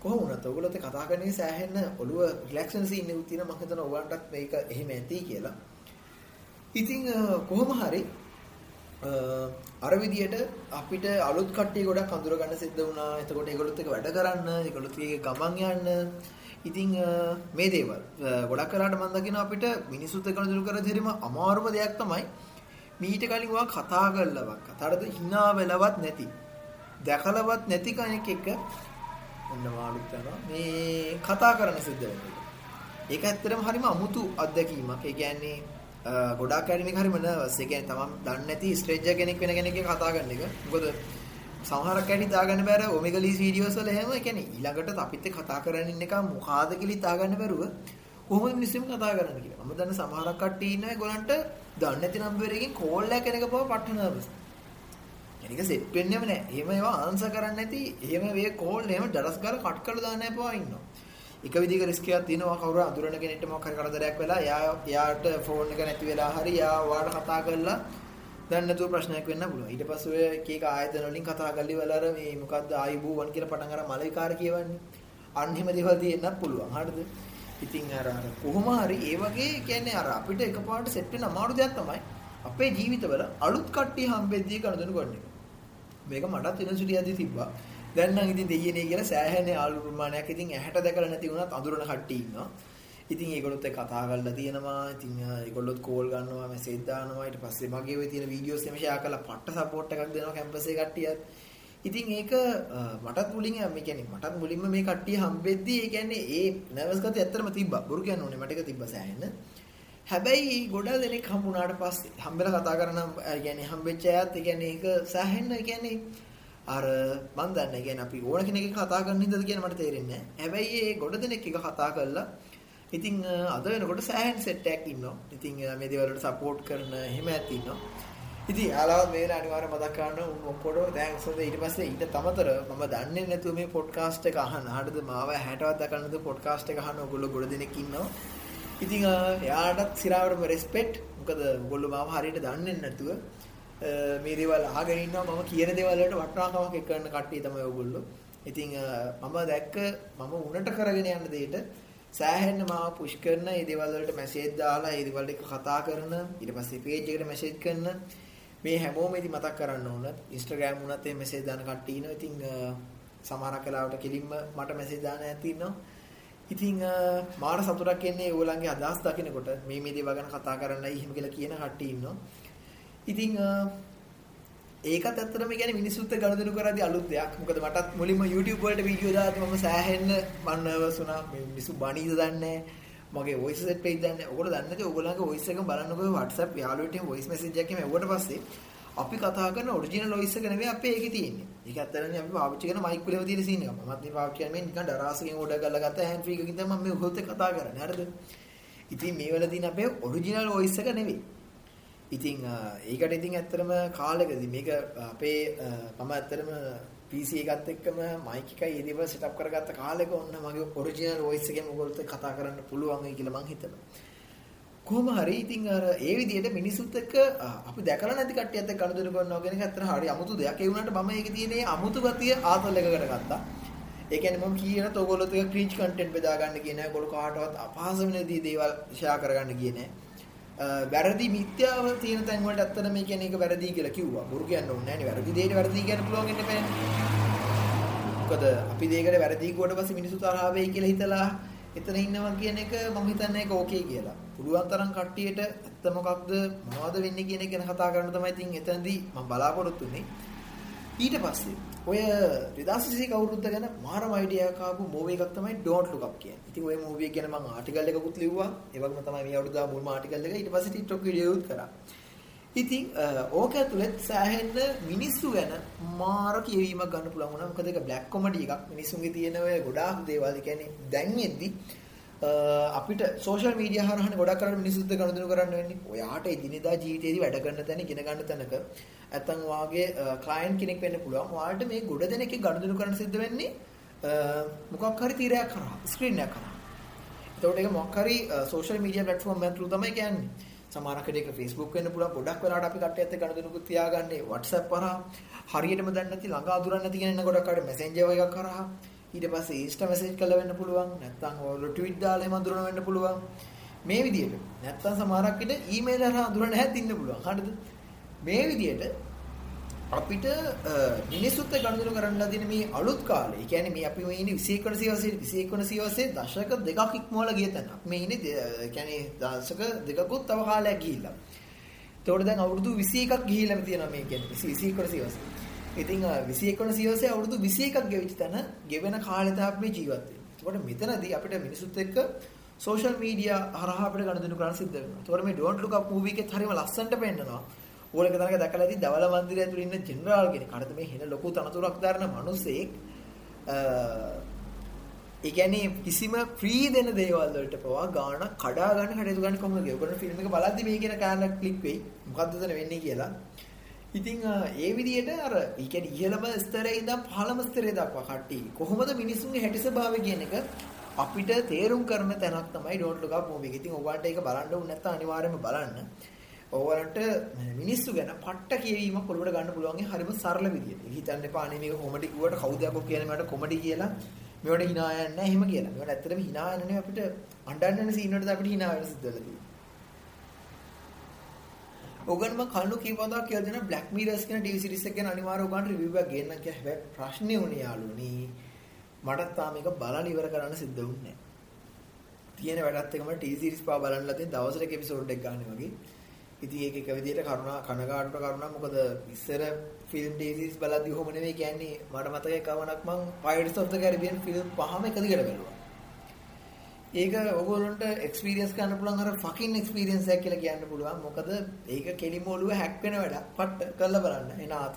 කොහොම වුණත් ඔයගොල්ලෝ කතා කරන්නේ සෑහෙන්න ඔළුව රිලැක්සන් සීන් එකක් තියෙන මම හිතනවා ඔයාලටත් මේක එහෙම ඇති කියලා. ඉතින් කොහොම හරි අර විදියට අපිට අලුත් කට්ටිය ගොඩක් අඳුර ගන්න සිද්ධ වුණා. එතකොට ඒගොල්ලොත් එක්ක වැඩ කරන්න, ඒගොල්ලොත් එක්ක ගමන් යන්න. ඉතින් මේ දේවල් ගොඩක් කරාට මම දකිනවා අපිට මිනිසුත් එක්ක අඳුර කර දෙරීම අමාරුම දෙයක් තමයි මීට කලින් ඔයා කතා කරලවත් කතාවද hina වෙලවත් නැති දැකලවත් නැති කෙනෙක් එක්ක ඔන්න මාළුත් යනවා මේ කතා කරන්න සිද්ධ වෙනවා. ඒක ඇත්තටම හරිම අමුතු අත්දැකීමක්. ඒ කියන්නේ ගොඩාක් අය මේක හරිම නර්වස්. ඒ කියන්නේ තමන් දන්නේ නැති ස්ට්‍රේන්ජර් කෙනෙක් වෙන කෙනෙක් එක්ක කතා කරන එක. මොකද සමහරක් ඇයි දාගන්න බැර ඔමෙගලීස් වීඩියෝස් වල එහෙම ඒ කියන්නේ ඊළඟට අපිත් එක්ක කතා කරගෙන ඉන්න එක මොකාද කියලා දාගන්න බැරුව කොහොමද මිනිස්සුන් කතා කරන්නේ කියලා. මම දන්න සමහරක් කට්ටිය ඉන්නවා ඒගොල්ලන්ට දන්නේ නැති නම්බර් එකකින් කෝල් එකක් එනක පව පට්ට නර්වස්. එනික සෙට් වෙන්නේම නැහැ. එහෙම ඒවා ආන්සර් කරන්නේ නැති එහෙම වේ කෝල් එහෙම ඩරස් ගාලා කට් කරලා දාන්න එපා ඉන්නවා. එක විදිහක රිස්ක් එකක් තියෙනවා කවුරු අඳුරන කෙනෙක්ට මොකක් හරි කරදරයක් වෙලා එයා එයාට ෆෝන් එක නැති වෙලා හරි එයා ඔයාලට කතා කරලා දැන් නැතුව ප්‍රශ්නයක් වෙන්න පුළුවන්. ඊට පස්සේ ඔය එක එක ආයතන වලින් කතා කරලි වල අර මේ මොකද්ද ආයුබෝවන් කියලා පටන් අර මල විකාර කියවන්නේ. අන්න එහෙම දේවල් තියෙන්නත් පුළුවන්. හරිද? ඉතින් අර අර කොහොම හරි ඒ වගේ කියන්නේ අර අපිට එකපාරට සෙට් වෙන අමාරු දෙයක් තමයි අපේ ජීවිතවල අලුත් කට්ටිය හම්බෙද්දී කනදෙනු ගන්න එක. මේක මටත් යුනිවර්සිටියදී තිබ්බා. දැන් නම් ඉතින් දෙයියනේ කියලා සෑහෙන ආලු ප්‍රමාණයක් ඉතින් ඇහැට දැකලා නැති වුණත් අඳුරන කට්ටිය ඉන්නවා. ඉතින් ඒගොල්ලොත් එක්ක කතා කරලා තියෙනවා. ඉතින් ඒගොල්ලොත් කෝල් ගන්නවා, මෙසේජ් දානවා. ඊට පස්සේ මගේ ඔය තියෙන වීඩියෝස් එමේ ෂෙයා කරලා පට්ට සපෝට් එකක් දෙනවා කැම්පස් එකේ කට්ටියත්. ඉතින් ඒක මටත් මුලින් මේ කියන්නේ මටත් මුලින්ම මේ කට්ටිය හම්බෙද්දී ඒ කියන්නේ ඒ නර්වස් ගතිය ඇත්තටම තිබ්බා. බොරු කියන්න ඕනේ මට ඒක තිබ්බා සෑහෙන. හැබැයි ගොඩක් දෙනෙක් හම්බුනාට පස්සේ හම්බෙලා කතා කරන ඒ කියන්නේ හම්බෙච්ච අයත් ඒ කියන්නේ ඒක සෑහෙන ඒ කියන්නේ අර මන් දන්නේ කියන්නේ අපි ඕන කෙනෙක් එක්ක කතා කරන ඉඳද කියන මට තේරෙන්නේ නැහැ. හැබැයි ඒ ගොඩ දෙනෙක් එක කතා කරලා ඉතින් අද වෙනකොට සෑහෙන සෙට් එකක් ඉන්නවා. ඉතින් මේ දේවල් වලට සපෝට් කරන එහෙම ඇත් ඉන්නවා. ඉතින් යාළුවා මේ අනිවාර්යයෙන් මතක් කරන්න ඔක්කොටම තෑන්ක්ස් හොඳ ඊට පස්සේ ඊට තමතර මම දන්නේ නැතුව මේ පොඩ්කාස්ට් එක අහන. හරිද මාව 60වත් දකන්නද පොඩ්කාස්ට් එක අහන ඔයගොල්ලෝ ගොඩ දෙනෙක් ඉන්නවා. ඉතින් එයාටත් සිරාවටම රෙස්පෙක්ට්. මොකද ඔයගොල්ලෝ මාව හරියට දන්නේ නැතුව මේ දේවල් අහගෙන ඉන්නවා මම කියන දේවල් වලට වටිනාකමක් එක් කරන කට්ටිය තමයි ඔයගොල්ලෝ. ඉතින් මම දැක්ක මම උනට කරගෙන යන දෙයට සෑහෙන්න මාව පුෂ් කරන මේ දේවල් වලට මැසේජ් දාලා මේ දේවල් එක කතා කරන ඊට පස්සේ පේජ් එකට මැසේජ් කරන මේ හැමෝම ඉතින් මතක් කරන්න ඕන Instagram උනත් මේ මැසේජ් දාන කට්ටිය ඉන්නවා. ඉතින් සමහරක් වෙලාවට කෙලින්ම මට මැසේජ් දාන ඇති ඉන්නවා. ඉතින් මාර සතුටක් එන්නේ ඕගොල්ලන්ගේ අදහස් දකිනකොට මේ මේ දේවල් ගැන කතා කරන්නයි එහෙම කියලා කියන කට්ටිය ඉන්නවා. ඉතින් ඒකත් ඇත්තටම කියන්නේ මිනිස්සුත් එක්ක ගනුදෙනු කරද්දී අලුත් දෙයක්. මොකද මටත් මුලින්ම YouTube වලට වීඩියෝ දාද්දි මම සෑහෙන්න මම නර්වස් වුණා. මේ මිනිස්සු බණීද දන්නේ මගේ voice set page දන්නේ. ඔයගොල්ලෝ දන්නේ නැති ඔයගොල්ලන්ගේ voice එක බලන්නකෝ WhatsApp යාළුවෙට එහෙම voice message එකක් එම එවුවට පස්සේ අපි කතා කරන ඔරිජිනල් voice එක නෙවෙයි අපේ ඒකේ තියෙන්නේ. ඒක ඇත්තටම අපි පාවිච්චි කරන mic වලම තියෙන scene එක. මමත් මේ පාවිච්චි කරන්නේ නිකන් ඩරාසකින් ඕඩර් කරලා ගත්ත hand free එකකින් තමයි මම මේ ඔහොත් කතා කරන්නේ. හරිද? ඉතින් මේ වල තියෙන අපේ ඔරිජිනල් voice එක නෙවෙයි. ඉතින් ඒකට ඉතින් ඇත්තටම කාලෙකදී මේක අපේ මම ඇත්තටම PC එකත් එක්කම මයික් එකයි ඒ දේවල් සෙටප් කරගත්ත කාලෙක ඔන්න මගේ ඔරිජිනල් වොයිස් එකෙන් ඔයගොල්ලෝ කතා කරන්න පුළුවන් වෙයි කියලා මං හිතනවා. කොහොම හරි ඉතින් අර ඒ විදිහට මිනිසුත් එක්ක අපි දැකලා නැති කට්ටියත් එක්ක අනුදෙනු කරනවා කියන එක ඇත්තට හරි අමුතු දෙයක්. ඒ වුණාට මම ඒකේ තියෙන අමුතු ගතිය ආතල් එකකට ගත්තා. ඒ කියන්නේ මම කියනත් ඔයගොල්ලොත් එක්ක ක්‍රීච් කන්ටෙන්ට් බෙදා ගන්න කියන එක ඔයගොල්ලෝ කාටවත් අපහාස වෙන දේ දේවල් ෂෙයා කරගන්න කියන්නේ නැහැ. වැරදි මිත්‍යාව තියෙන තැන් වලට ඇත්තට මේ කියන්නේ ඒක වැරදි කියලා කිව්වා. බොරු කියන්න ඕනේ නැහැ නේ. වැරදි දෙයට වැරදි කියන්න පුළුවන් ඉන්න බෑනේ. මොකද අපි දෙයකට වැරදි කිව්වට පස්සේ මිනිස්සු තරහ වෙයි කියලා හිතලා එතන ඉන්නවා කියන එක මම හිතන්නේ ඒක ඕකේ කියලා. පුළුවන් තරම් කට්ටියට ඇත්ත මොකක්ද මොනවද වෙන්නේ කියන එක ගැන කතා කරන්න තමයි ඉතින් එතනදී මම බලාපොරොත්තු වෙන්නේ. ඊට පස්සේ ඔය 2020 අවුරුද්ද ගැන මාරම අයිඩියා එකක් ආපු මූවි එකක් තමයි Don't Look Up කියන්නේ. ඉතින් ওই මූවි එක ගැන මම ආටිකල් එකකුත් ලිව්වා. ඒ වගේම තමයි මේ අවුරුද්දා මුල්ම ආටිකල් එක. ඊට පස්සේ TikTok වීඩියෝ උත් කරා. ඉතින් ඕක ඇතුළත් සෑහෙන්න මිනිස්සු ගැන මාර කියවීමක් ගන්න පුළුවන් වුණා. මොකද ඒක බ්ලැක් කොමඩි එකක්. මිනිස්සුන්ගේ තියෙන ඔය ගොඩාක් දේවල් කියන්නේ දැන් එද්දි අපිට සෝෂල් මීඩියා හරහානේ ගොඩක් කරලා මිනිස්සුත් එක්ක ගනුදෙනු කරන්න වෙන්නේ. ඔයාට එදිනෙදා ජීවිතේදී වැඩ කරන තැන ඉගෙන ගන්න තැනක නැත්තම් වාගේ ක්ලයන්ට් කෙනෙක් වෙන්න පුළුවන්. ඔයාලට මේ ගොඩ දෙනෙක් එක්ක ගනුදෙනු කරන්න සිද්ධ වෙන්නේ මොකක් හරි තීරයක් කරා, ස්ක්‍රීන් එකක් කරා. එතකොට ඒක මොකක් හරි සෝෂල් මීඩියා ප්ලැට්ෆෝම් එකක් through තමයි කියන්නේ. සමහරකට ඒක Facebook වෙන්න පුළුවන් ගොඩක් වෙලාවට අපි කට්ටියත් එක්ක ගනුදෙනුකුත් තියාගන්නේ WhatsApp කරා හරියටම දන්නේ නැති ළඟා දුරක් නැති කෙනෙක් ගොඩක් අර Messenger එකක් කරා ඊට පස්සේ Insta message කරලා වෙන්න පුළුවන් නැත්නම් ඔය tweet දාලා එහෙම අඳුරන වෙන්න පුළුවන් මේ විදිහට නැත්නම් සමහරක් විට email හරහා අඳුරන හැත් ඉන්න පුළුවන් හරිද මේ විදිහට අපිට මිනිසුත් ගනුදෙනු කරන්න ලදින මේ අලුත් කාලේ. ඒ කියන්නේ මේ අපි මේ ඉන්නේ 21 සියවසේ 21 සියවසේ දශක දෙකක් ඉක්මවලා ගිය තැන. මේ ඉන්නේ ඒ කියන්නේ දශක දෙකකුත් තව කාලයක් ගිහිල්ලා. ඒතකොට දැන් අවුරුදු 21ක් ගිහිල්ලාම තියෙනවා මේ කියන්නේ 21 සියවසේ. ඉතින් 21 සියවසේ අවුරුදු 21ක් ගෙවිච්ච තැන ගෙවෙන කාලේ තමයි අපි ජීවත් වෙන්නේ. ඒකට මෙතනදී අපිට මිනිසුත් එක්ක සෝෂල් මීඩියා හරහා අපිට ගනුදෙනු කරන්න සිද්ධ වෙනවා. ඒතකොට මේ Don't Look Up movie එකෙත් හරිම ලස්සනට පෙන්නනවා. ඕලක තැනක දැකලා ඇති දවල මන්දිරය ඇතුළේ ඉන්න ජෙනරාල් කෙනෙක්. අරද මේ හින ලොකු තනතුරක් දරන මිනිසෙක් ඒ කියන්නේ කිසිම ෆ්‍රී දෙන දේවල් වලට පවා ගාණ කඩා ගන්න කටයුතු ගන්න කොහොමද? ඔයගොල්ලෝ ෆිල්ම් එක බලද්දි මේ කියන කාරණා ක්ලික් වෙයි. මොකද්ද එතන වෙන්නේ කියලා. ඉතින් ඒ විදිහට අර ඒ කියන්නේ ඉහළම ස්තරේ ඉඳන් පහළම ස්තරේ දක්වා කට්ටිය කොහොමද මිනිසුන්ගේ හැටි ස්වභාවය කියන එක අපිට තේරුම් කරන තැනක් තමයි ඩෝන්ට් ලුක් අප් මූවි එක. ඉතින් ඔයාලට ඒක බලන්න ඕනේ නැත්නම් අනිවාර්යයෙන්ම බලන්න. ඕවලට මිනිස්සු ගැන පට්ට කියවීමක් ඔළුවට ගන්න පුළුවන් හරිම සරල විදියට. හිතන්න එපා අනේ මේක කොමඩි කිව්වට කවුද යකෝ කියන්නේ මට කොමඩි කියලා. මේවට hina යන්නේ නැහැ එහෙම කියලා. මේවට ඇත්තටම hina යන්නේ අපිට අඬන්න යන සීන් වලට අපිට hina වෙන සිද්ධ වෙලා තියෙනවා. ඔගන් මම කන්නු කීපවදා කියලා දෙන Black Mirrors කියන TV series එක ගැන අනිවාර්යව ඔයගන්ට රිවිව් එකක් ගේන්නම් කියලා. හැබැයි ප්‍රශ්නේ උනේ යාළුවනි. මට තාම මේක බලන්න ඉවර කරන්න සිද්ධ වුණේ නැහැ. තියෙන වැඩත් එකම TV series පා බලන්නලා තියෙන දවසට එක එපිසෝඩ් එකක් ගන්න වගේ. ඉතින් ඒක එක විදිහට කරුණා කනගාටුට කරුණා මොකද ඉස්සර ෆිල්ම් ඩේසිස් බලද්දි ඔහොම නෙවෙයි කියන්නේ මට මතකයි කවණක් මං Pirates of the Caribbean film පහම එක දිගට බැලුවා. ඒක ඔයගොල්ලන්ට එක්ස්පීරියන්ස් කරන්න පුළුවන් අර ෆකින් එක්ස්පීරියන්ස් එකක් කියලා කියන්න පුළුවන්. මොකද ඒක කෙලිම ඔළුව හැක් වෙන වැඩක්. පට්ට කරලා බලන්න. එනාත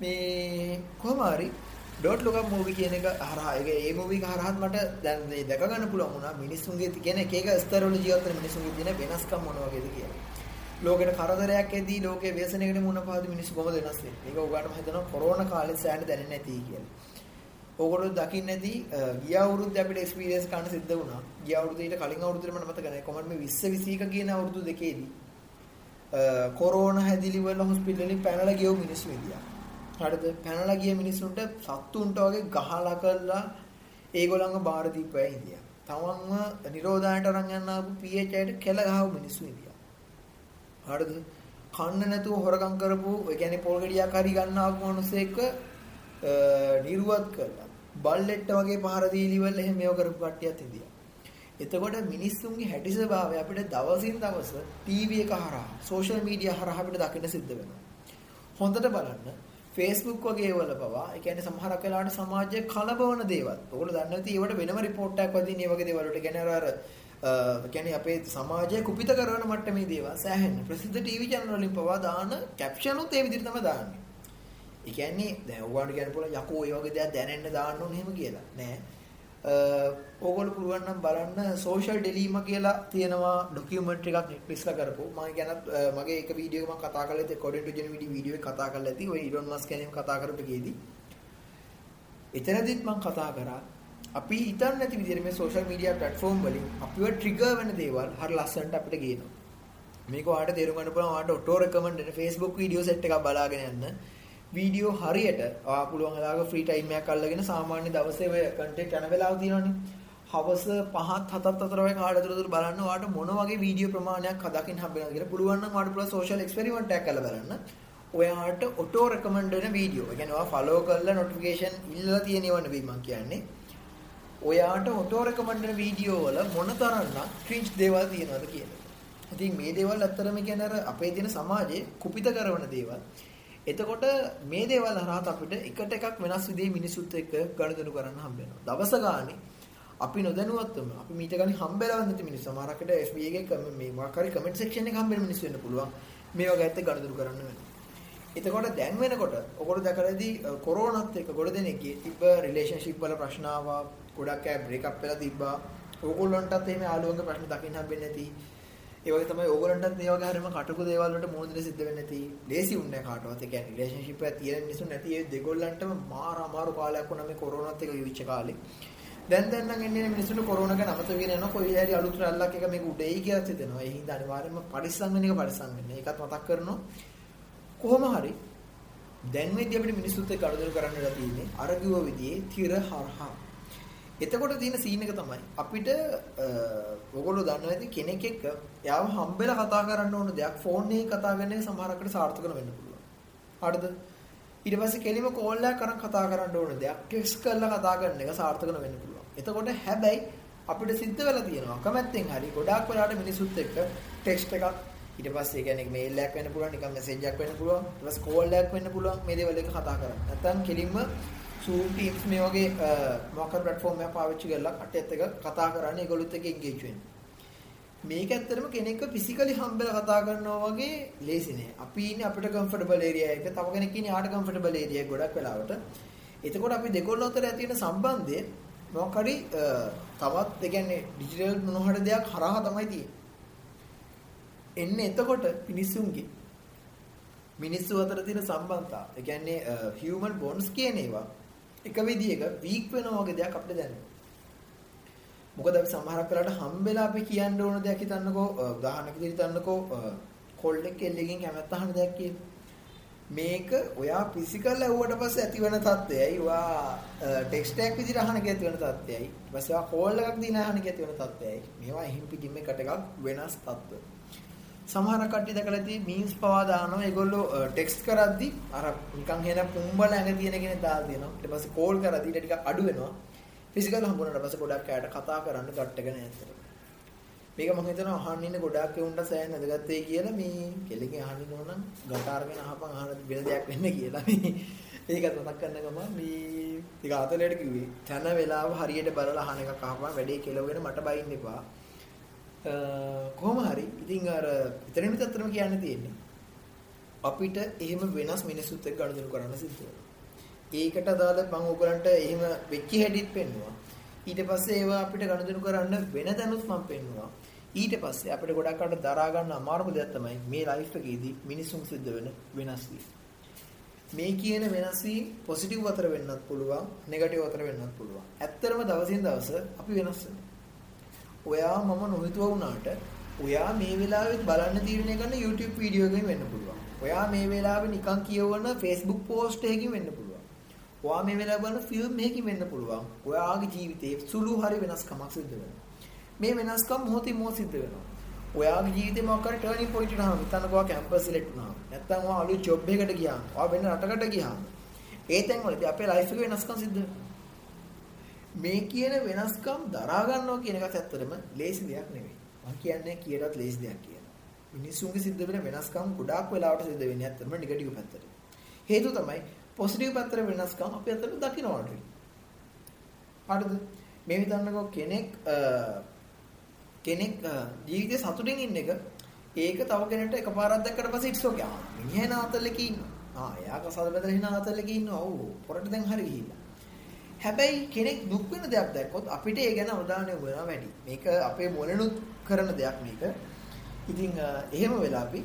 මේ කොහොම හරි ඩොට් ලුක් අප් මූවි කියන එක හරහා ඒක ඒ මූවි එක හරහාත් මට දැන් මේ දැක ගන්න පුළුවන් වුණා මිනිස්සුන්ගේ කියන එක එක ස්තරවල ජීවත් වෙන මිනිස්සුන්ගේ තියෙන වෙනස්කම් මොන වගේද කියලා. ලෝකෙට කරදරයක් එදී ලෝකයේ ව්‍යසනයකට මුහුණ පාද මිනිස්සු කොහොමද වෙනස් වෙන්නේ? මේක ඔයගොල්ලන්ම හිතනවා කොරෝනා කාලේ සෑහෙන දැනෙන්නේ නැති කියලා. ඕගොල්ලෝ දකින්න ඇති ගිය අවුරුද්දේ අපිට එක්ස්පීරියන්ස් ගන්න සිද්ධ වුණා. ගිය අවුරුද්දේ ඊට කලින් අවුරුද්දේ මට මතක නැහැ. කොහොමද මේ 20 21 කියන අවුරුදු දෙකේදී කොරෝනා හැදිලි වල හොස්පිටල් වලින් පැනලා ගියව මිනිස්සු ඉදියා. හරිද? පැනලා ගිය මිනිස්සුන්ට සත්තුන්ට වගේ ගහලා කරලා ඒගොල්ලන්ව බාර දීපුවා ඉන්දියා. තමන්ව නිරෝධායනට අරන් යන්න ආපු PH අයට කෙල ගහව මිනිස්සු ඉන්දියා. හරිද? කන්න නැතුව හොරකම් කරපු ඒ කියන්නේ පොල් ගෙඩියක් හරි ගන්න ආපු මිනිස්සෙක්ව නිර්වත් කරලා බල්ලෙට්ට වගේ පහර දීලි වල එහෙම මේව කරපු කට්ටියත් ඉඳියා. එතකොට මිනිස්සුන්ගේ හැටි ස්වභාවය අපිට දවසින් දවස ටීවී එක හරහා සෝෂල් මීඩියා හරහා අපිට දකින්න සිද්ධ වෙනවා. හොඳට බලන්න Facebook වගේ වල පවා ඒ කියන්නේ සමහරක් වෙලාවට සමාජයේ කලබවන දේවල්. ඔයගොල්ලෝ දන්නේ නැති ඒවට වෙනම රිපෝට් එකක් වදින මේ වගේ දේවල් වලට කියන්නේ අර කියන්නේ අපේ සමාජය කුපිත කරන මට්ටමේ දේවල් සෑහෙන ප්‍රසිද්ධ ටීවී channel වලින් පවා දාන කැප්ෂන් උත් ඒ විදිහට තමයි දාන්නේ. ඒ කියන්නේ දැන් ඔයගොල්ලෝ කියන්න පුළුවන් යකෝ ඒ වගේ දේවල් දැනෙන්න දාන්න ඕනේ එහෙම කියලා. නෑ. ඕගොල්ලෝ පුළුවන් නම් බලන්න social dilemma කියලා තියෙනවා ડોකියුමන්ටරි එකක් Netflix ලා කරපුවා. මම කියනත් මගේ එක වීඩියෝ එකක් මම කතා කරලා ඉතින් according to genuine වීඩියෝ එක කතා කරලා ඉතින් ඔය Elon Musk ගැන කතා කරපු එකේදී එතනදිත් මම කතා කරා අපි හිතන්නේ නැති විදිහට මේ සෝෂල් මීඩියා ප්ලැට්ෆෝම් වලින් අපිව ට්‍රිගර් වෙන දේවල් හරි ලස්සනට අපිට ගේනවා. මේක ඔයාලට තේරුම් ගන්න පුළුවන් ඔයාලට ඔටෝ රෙකමන්ඩ් වෙන Facebook වීඩියෝ සෙට් එකක් බලාගෙන යන්න. වීඩියෝ හරියට ඔයා පුළුවන් වෙලාවක ෆ්‍රී ටයිම් එකක් අල්ලගෙන සාමාන්‍ය දවසේ ඔය කන්ටෙන්ට් යන වෙලාව තියෙනවනේ. හවස 5ත් 7ත් අතර ඔය කාලය තුර බලන්න ඔයාලට මොන වගේ වීඩියෝ ප්‍රමාණයක් හදකින් හම්බෙනවද කියලා පුළුවන් නම් ඔයාලට පුළුවන් සෝෂල් එක්ස්පෙරිමන්ට් එකක් කරලා බලන්න. ඔයාට ඔටෝ රෙකමන්ඩ් වෙන වීඩියෝ. ඒ කියන්නේ ඔයා ෆලෝ කරලා නොටිෆිකේෂන් ඉල්ලලා තියෙනව නෙවෙයි මම කියන්නේ. ඔයාට ඔටෝ රෙකමන්ඩ් වෙන වීඩියෝ වල මොනතරම්නම් ක්‍රින්ජ් දේවල් තියෙනවද කියලා. ඉතින් මේ දේවල් ඇත්තටම කියන්නේ අර අපේ දින සමාජයේ කුපිත කරන දේවල්. එතකොට මේ දේවල් හරහා අපිට එකට එකක් වෙනස් විදිහේ මිනිසුත් එක්ක ගනුදෙනු කරන්න හම්බ වෙනවා. දවස ගානේ අපි නොදැනුවත්වම අපි මීට ගානේ හම්බෙලා නැති මිනිස්සු සමහරකට FB එකේ මේ මොකක් හරි කමෙන්ට් සෙක්ෂන් එකේ හම්බෙන මිනිස්සු වෙන්න පුළුවන්. මේ වගේ ඇත්ත ගනුදෙනු කරන්න වෙනවා. එතකොට දැන් වෙනකොට ඔයගොල්ලෝ දැකලාදී කොරෝනාත් එක්ක ගොඩ දෙනෙක්ගේ තිබ්බ රිලේෂන්ෂිප් වල ප්‍රශ්න ආවා ගොඩක් අය බ්‍රේක් අප් වෙලා තිබ්බා ඕගොල්ලන්ටත් එහෙම ආලෝකක ප්‍රශ්න දකින්න හම්බෙන්නේ නැති ඒ වගේ තමයි ඕගොල්ලන්ටත් මේ වගේ හරියම කටුක දේවල් වලට මුහුණ දෙන්න සිද්ධ වෙන්නේ නැති ලේසි උන්නේ කාටවත් ඒ කියන්නේ රිලේෂන්ෂිප් එක තියෙන මිනිස්සු නැති ඒ දෙගොල්ලන්ටම මාර අමාරු කාලයක් වුණා මේ කොරෝනාත් එක්ක විවිච්ච කාලේ දැන් දැන් නම් එන්නේ මිනිස්සුන්ට කොරෝනා ගැන අමතක වෙගෙන යනවා කොයි හරි අලුත් රැල්ලක් එක මේක උඩේයි කියලා හිතෙනවා. ඒ හින්දා අනිවාර්යයෙන්ම පරිස්සම් වෙන එක පරිස්සම් වෙන්න. ඒකත් මතක් කරනවා. කොහොම හරි දැන් වෙද්දී අපිට මිනිස්සුත් එක්ක අනුදෙනු කරන්න වෙලා තියෙන්නේ අර කිව්ව විදිහේ තිර හරහා. එතකොට තියෙන සීන් එක තමයි අපිට ඔයගොල්ලෝ දන්නවා ඇති කෙනෙක් එක්ක එයාව හම්බෙලා කතා කරන්න ඕන දෙයක් ෆෝන් එකේ කතා කරන එක සමහරකට සාර්ථක වෙන්න පුළුවන්. හරිද? ඊට පස්සේ කෙලිම කෝල් එකක් කරන් කතා කරන්න ඕන දෙයක් ටෙක්ස්ට් කරලා කතා කරන එක සාර්ථක වෙන්න පුළුවන්. එතකොට හැබැයි අපිට සිද්ධ වෙලා තියෙනවා කැමැත්තෙන් හරි ගොඩාක් වෙලාවට මිනිසුත් එක්ක ටෙක්ස්ට් එකක් ඊට පස්සේ කියන්නේ මේල් එකක් වෙන්න පුළුවන් නිකන් මෙසේජ් එකක් වෙන්න පුළුවන් ඊට පස්සේ කෝල් එකක් වෙන්න පුළුවන් මේ දේවල් එක කතා කරන්න. නැත්නම් කෙලින්ම Zoom Teams මේ වගේ මොකක් ප්ලැට්ෆෝම් එකක් පාවිච්චි කරලා කටෙත් එක කතා කරන්නේ ඒගොල්ලොත් එක්ක එන්ගේජ් වෙන්න. මේක ඇත්තටම කෙනෙක්ව ෆිසිකලි හම්බෙලා කතා කරනවා වගේ ලේසි නෑ. අපි ඉන්නේ අපිට කම්ෆර්ටබල් ඒරියා එක. තව කෙනෙක් ඉන්නේ ආට කම්ෆර්ටබල් ඒරියා එක ගොඩක් වෙලාවට. එතකොට අපි දෙකොල්ල අතර ඇති වෙන සම්බන්ධය මොකක් හරි තවත් ඒ කියන්නේ ඩිජිටල් මොන හරි දෙයක් හරහා තමයි තියෙන්නේ. එන්නේ එතකොට මිනිස්සුන්ගේ මිනිස්සු අතර තියෙන සම්බන්ධතා. ඒ කියන්නේ human bonds කියන ඒවා එක විදියක වීක් වෙනවා වගේ දෙයක් අපිට දැනෙනවා. මොකද අපි සමහරක් වෙලාවට හම්බෙලා අපි කියන්න ඕන දෙයක් හිතන්නකෝ උදාහරණයක් විදිහට හිතන්නකෝ කොල්ලෙක් කෙල්ලෙකින් කැමැත්ත අහන දෙයක් කියන මේක ඔයා ෆිසිකල් ඇහුවට පස්සේ ඇති වෙන තත්ත්වයයි. ඔයා ටෙක්ස්ට් එකක් විදිහට අහන එක ඇති වෙන තත්ත්වයයි. ඊපස්සේ ඔයා කෝල් එකක් දින අහන එක ඇති වෙන තත්ත්වයයි. මේවා එහිම් පිටින් එකට එකක් වෙනස් තත්ත්ව සමහර කට්ටිය දැකලා තියෙන්නේ මීම්ස් පවා දානවා. ඒගොල්ලෝ ටෙක්ස්ට් කරද්දි අර නිකන්ሄන පුම්බල ඇඟ තියෙන කෙනෙක් දාලා දෙනවා. ඊට පස්සේ කෝල් කරද්දි ඊට ටිකක් අඩු වෙනවා. ෆිසිකල් හම්බුනට පස්සේ ගොඩක් අයට කතා කරන්න ගැටගෙන ඇත්තට. මේක මම හිතනවා අහන්න ඉන්න ගොඩක් උන්ට සෑහෙන නැදගත්තේ කියලා මේ කෙලෙකින් අහන්න ඕන නම් ගටාරගෙන අහපන් අහන වෙන දෙයක් වෙන්න කියලා. මේ ඒකත් මතක් කරන ගම මේ ටික අතලයට කිව්වේ තන වෙලාව හරියට බලලා අහන එකක් අහපන් වැඩේ කෙලවගෙන මට බයින්න එපා. කොහොම හරි ඉතින් අර ඉතින් විතරම කියන්න තියෙන්නේ අපිට එහෙම වෙනස් මිනිස්සුත් එක්ක ගනුදෙනු කරන්න සිද්ධ වෙනවා ඒකට අදාළ මම ඔයගලන්ට එහෙම වෙච්ච හැටිත් පෙන්නුවා. ඊට පස්සේ ඒවා අපිට ගනුදෙනු කරන්න වෙන දැනුත් මම පෙන්නුවා. ඊට පස්සේ අපිට ගොඩක් අට දරා ගන්න අමාරුම දෙයක් තමයි මේ ලයිෆ් එකේදී මිනිසුන් සිද්ධ වෙන වෙනස් වීම. මේ කියන වෙනස් වීම පොසිටිව් අතර වෙන්නත් පුළුවන්, නෙගටිව් අතර වෙන්නත් පුළුවන්. ඇත්තරම දවසින් දවස අපි වෙනස් ඔයා මම නොහිතුව වුණාට ඔයා මේ වෙලාවෙත් බලන්න තීරණය කරන YouTube වීඩියෝ එකකින් වෙන්න පුළුවන්. ඔයා මේ වෙලාවේ නිකන් කියවන Facebook post එකකින් වෙන්න පුළුවන්. ඔයා මේ වෙලාව බලන ෆිල්ම් එකකින් වෙන්න පුළුවන්. ඔයාගේ ජීවිතේ සුළු හරි වෙනස්කමක් සිද්ධ වෙනවා. මේ වෙනස්කම් මොහොතින් මොහොත සිද්ධ වෙනවා. ඔයාගේ ජීවිතේ මොකක් හරි ටර්නින් පොයින්ට් එකක් නම් හිතන්නකෝ ඔයා කැම්පස් සිලෙක්ට් වුණා. නැත්නම් ඔයා අලුත් ජොබ් එකකට ගියා. ඔයා වෙන රටකට ගියා. ඒ තැන් වලදී අපේ ලයිෆ් එකේ වෙනස්කම් සිද්ධ මේ කියන වෙනස්කම් දරා ගන්නවා කියන එකත් ඇත්තටම ලේසි දෙයක් නෙවෙයි. මම කියන්නේ කීයටත් ලේසි දෙයක් කියලා. මිනිස්සුන්ගේ සිද්ධ වෙන වෙනස්කම් ගොඩාක් වෙලාවට සිද්ධ වෙන්නේ ඇත්තටම නෙගටිව් පැත්තට. හේතුව තමයි පොසිටිව් පැත්තට වෙනස්කම් අපි අතට දකින්නට. හරිද? මේ හිතන්නකෝ කෙනෙක් කෙනෙක් ජීවිතේ සතුටින් ඉන්න එක ඒක තව කෙනෙක්ට එකපාරක් දැක්කට පස්සේ ඉට්ස් ඕකේ. ආ මිනිහා නාතල්ලක ඉන්නවා. ආ එයා කසාද බෙදලා හිනා නාතල්ලක ඉන්නවා. ඔව් පොරට දැන් හරි ගිහිල්ලා. හැබැයි කෙනෙක් දුක් වෙන දෙයක් දැක්කොත් අපිට ඒ ගැන අවධානය යොමුනවා වැඩි. මේක අපේ මොළනුත් කරන දෙයක් මේක. ඉතින් එහෙම වෙලා අපි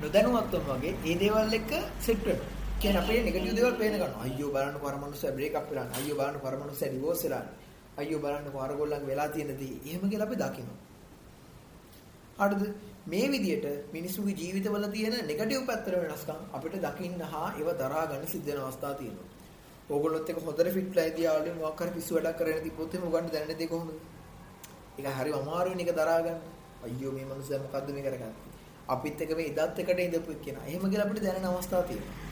නොදැනුවත්වම වගේ මේ දේවල් එක්ක සෙට් වෙනවා. කියන්නේ අපේ නෙගටිව් දේවල් පේන ගන්නවා. අයියෝ බලන්න කොහර මනුස්සයා බ්‍රේක් අප් වෙලා. අයියෝ බලන්න කොහර මනුස්සයා ඩිවෝස් වෙලා. අයියෝ බලන්න කොහර ගොල්ලන් වෙලා තියෙන දේ. එහෙම කියලා අපි දකිනවා. හරිද? මේ විදිහට මිනිස්සුගේ ජීවිතවල තියෙන නෙගටිව් පැත්තට වෙනස්කම් අපිට දකින්න හා ඒව දරා ගන්න සිද්ධ වෙන අවස්ථා තියෙනවා. ඕගොල්ලොත් එක්ක හොඳට ෆිට්ලා ඉදී ආවලින් මොකක් හරි පිස්සු වැඩක් කරගෙන තිබ්බොත් එහෙම උගන්න දැනෙන්නේ දෙක කොහොමද? ඒක හරි අමාරුයි නේ දරා ගන්න. අයියෝ මේ මනුස්සයා මොකද්ද මේ කරගන්නේ? අපිත් එක මේ ඉදත් එකට ඉඳපු කෙනා. එහෙම කියලා අපිට දැනෙන අවස්ථා තියෙනවා.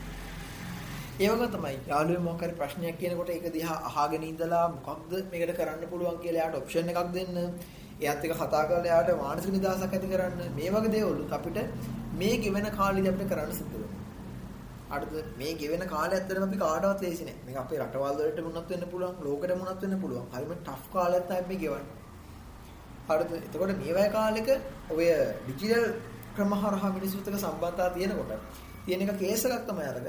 ඒ වගේ තමයි යාළුවෙක් මොකක් හරි ප්‍රශ්නයක් කියනකොට ඒක දිහා අහගෙන ඉඳලා මොකක්ද මේකට කරන්න පුළුවන් කියලා එයාට ඔප්ෂන් එකක් දෙන්න. එයාත් එක්ක කතා කරලා එයාට මානසික නිදහසක් ඇති කරන්න. මේ වගේ දේවල් අපිට මේ ගෙවෙන කාලෙදී අපිට කරන්න සිද්ධ වෙනවා. අඩද මේ ගෙවෙන කාලය ඇත්තටම අපි කාටවත් ලේසි නෑ. මේක අපේ රටවල් වලට මුණත් වෙන්න පුළුවන්, ලෝකෙට මුණත් වෙන්න පුළුවන්. හරිම ටෆ් කාලයක් තමයි මේ ගෙවන්නේ. හරිද? එතකොට මේ වගේ කාලෙක ඔය ඩිජිටල් ක්‍රම හරහා මිනිස්සුත් එක්ක සම්බන්ධතාව තියෙනකොට තියෙන එක කේස් එකක් තමයි අරග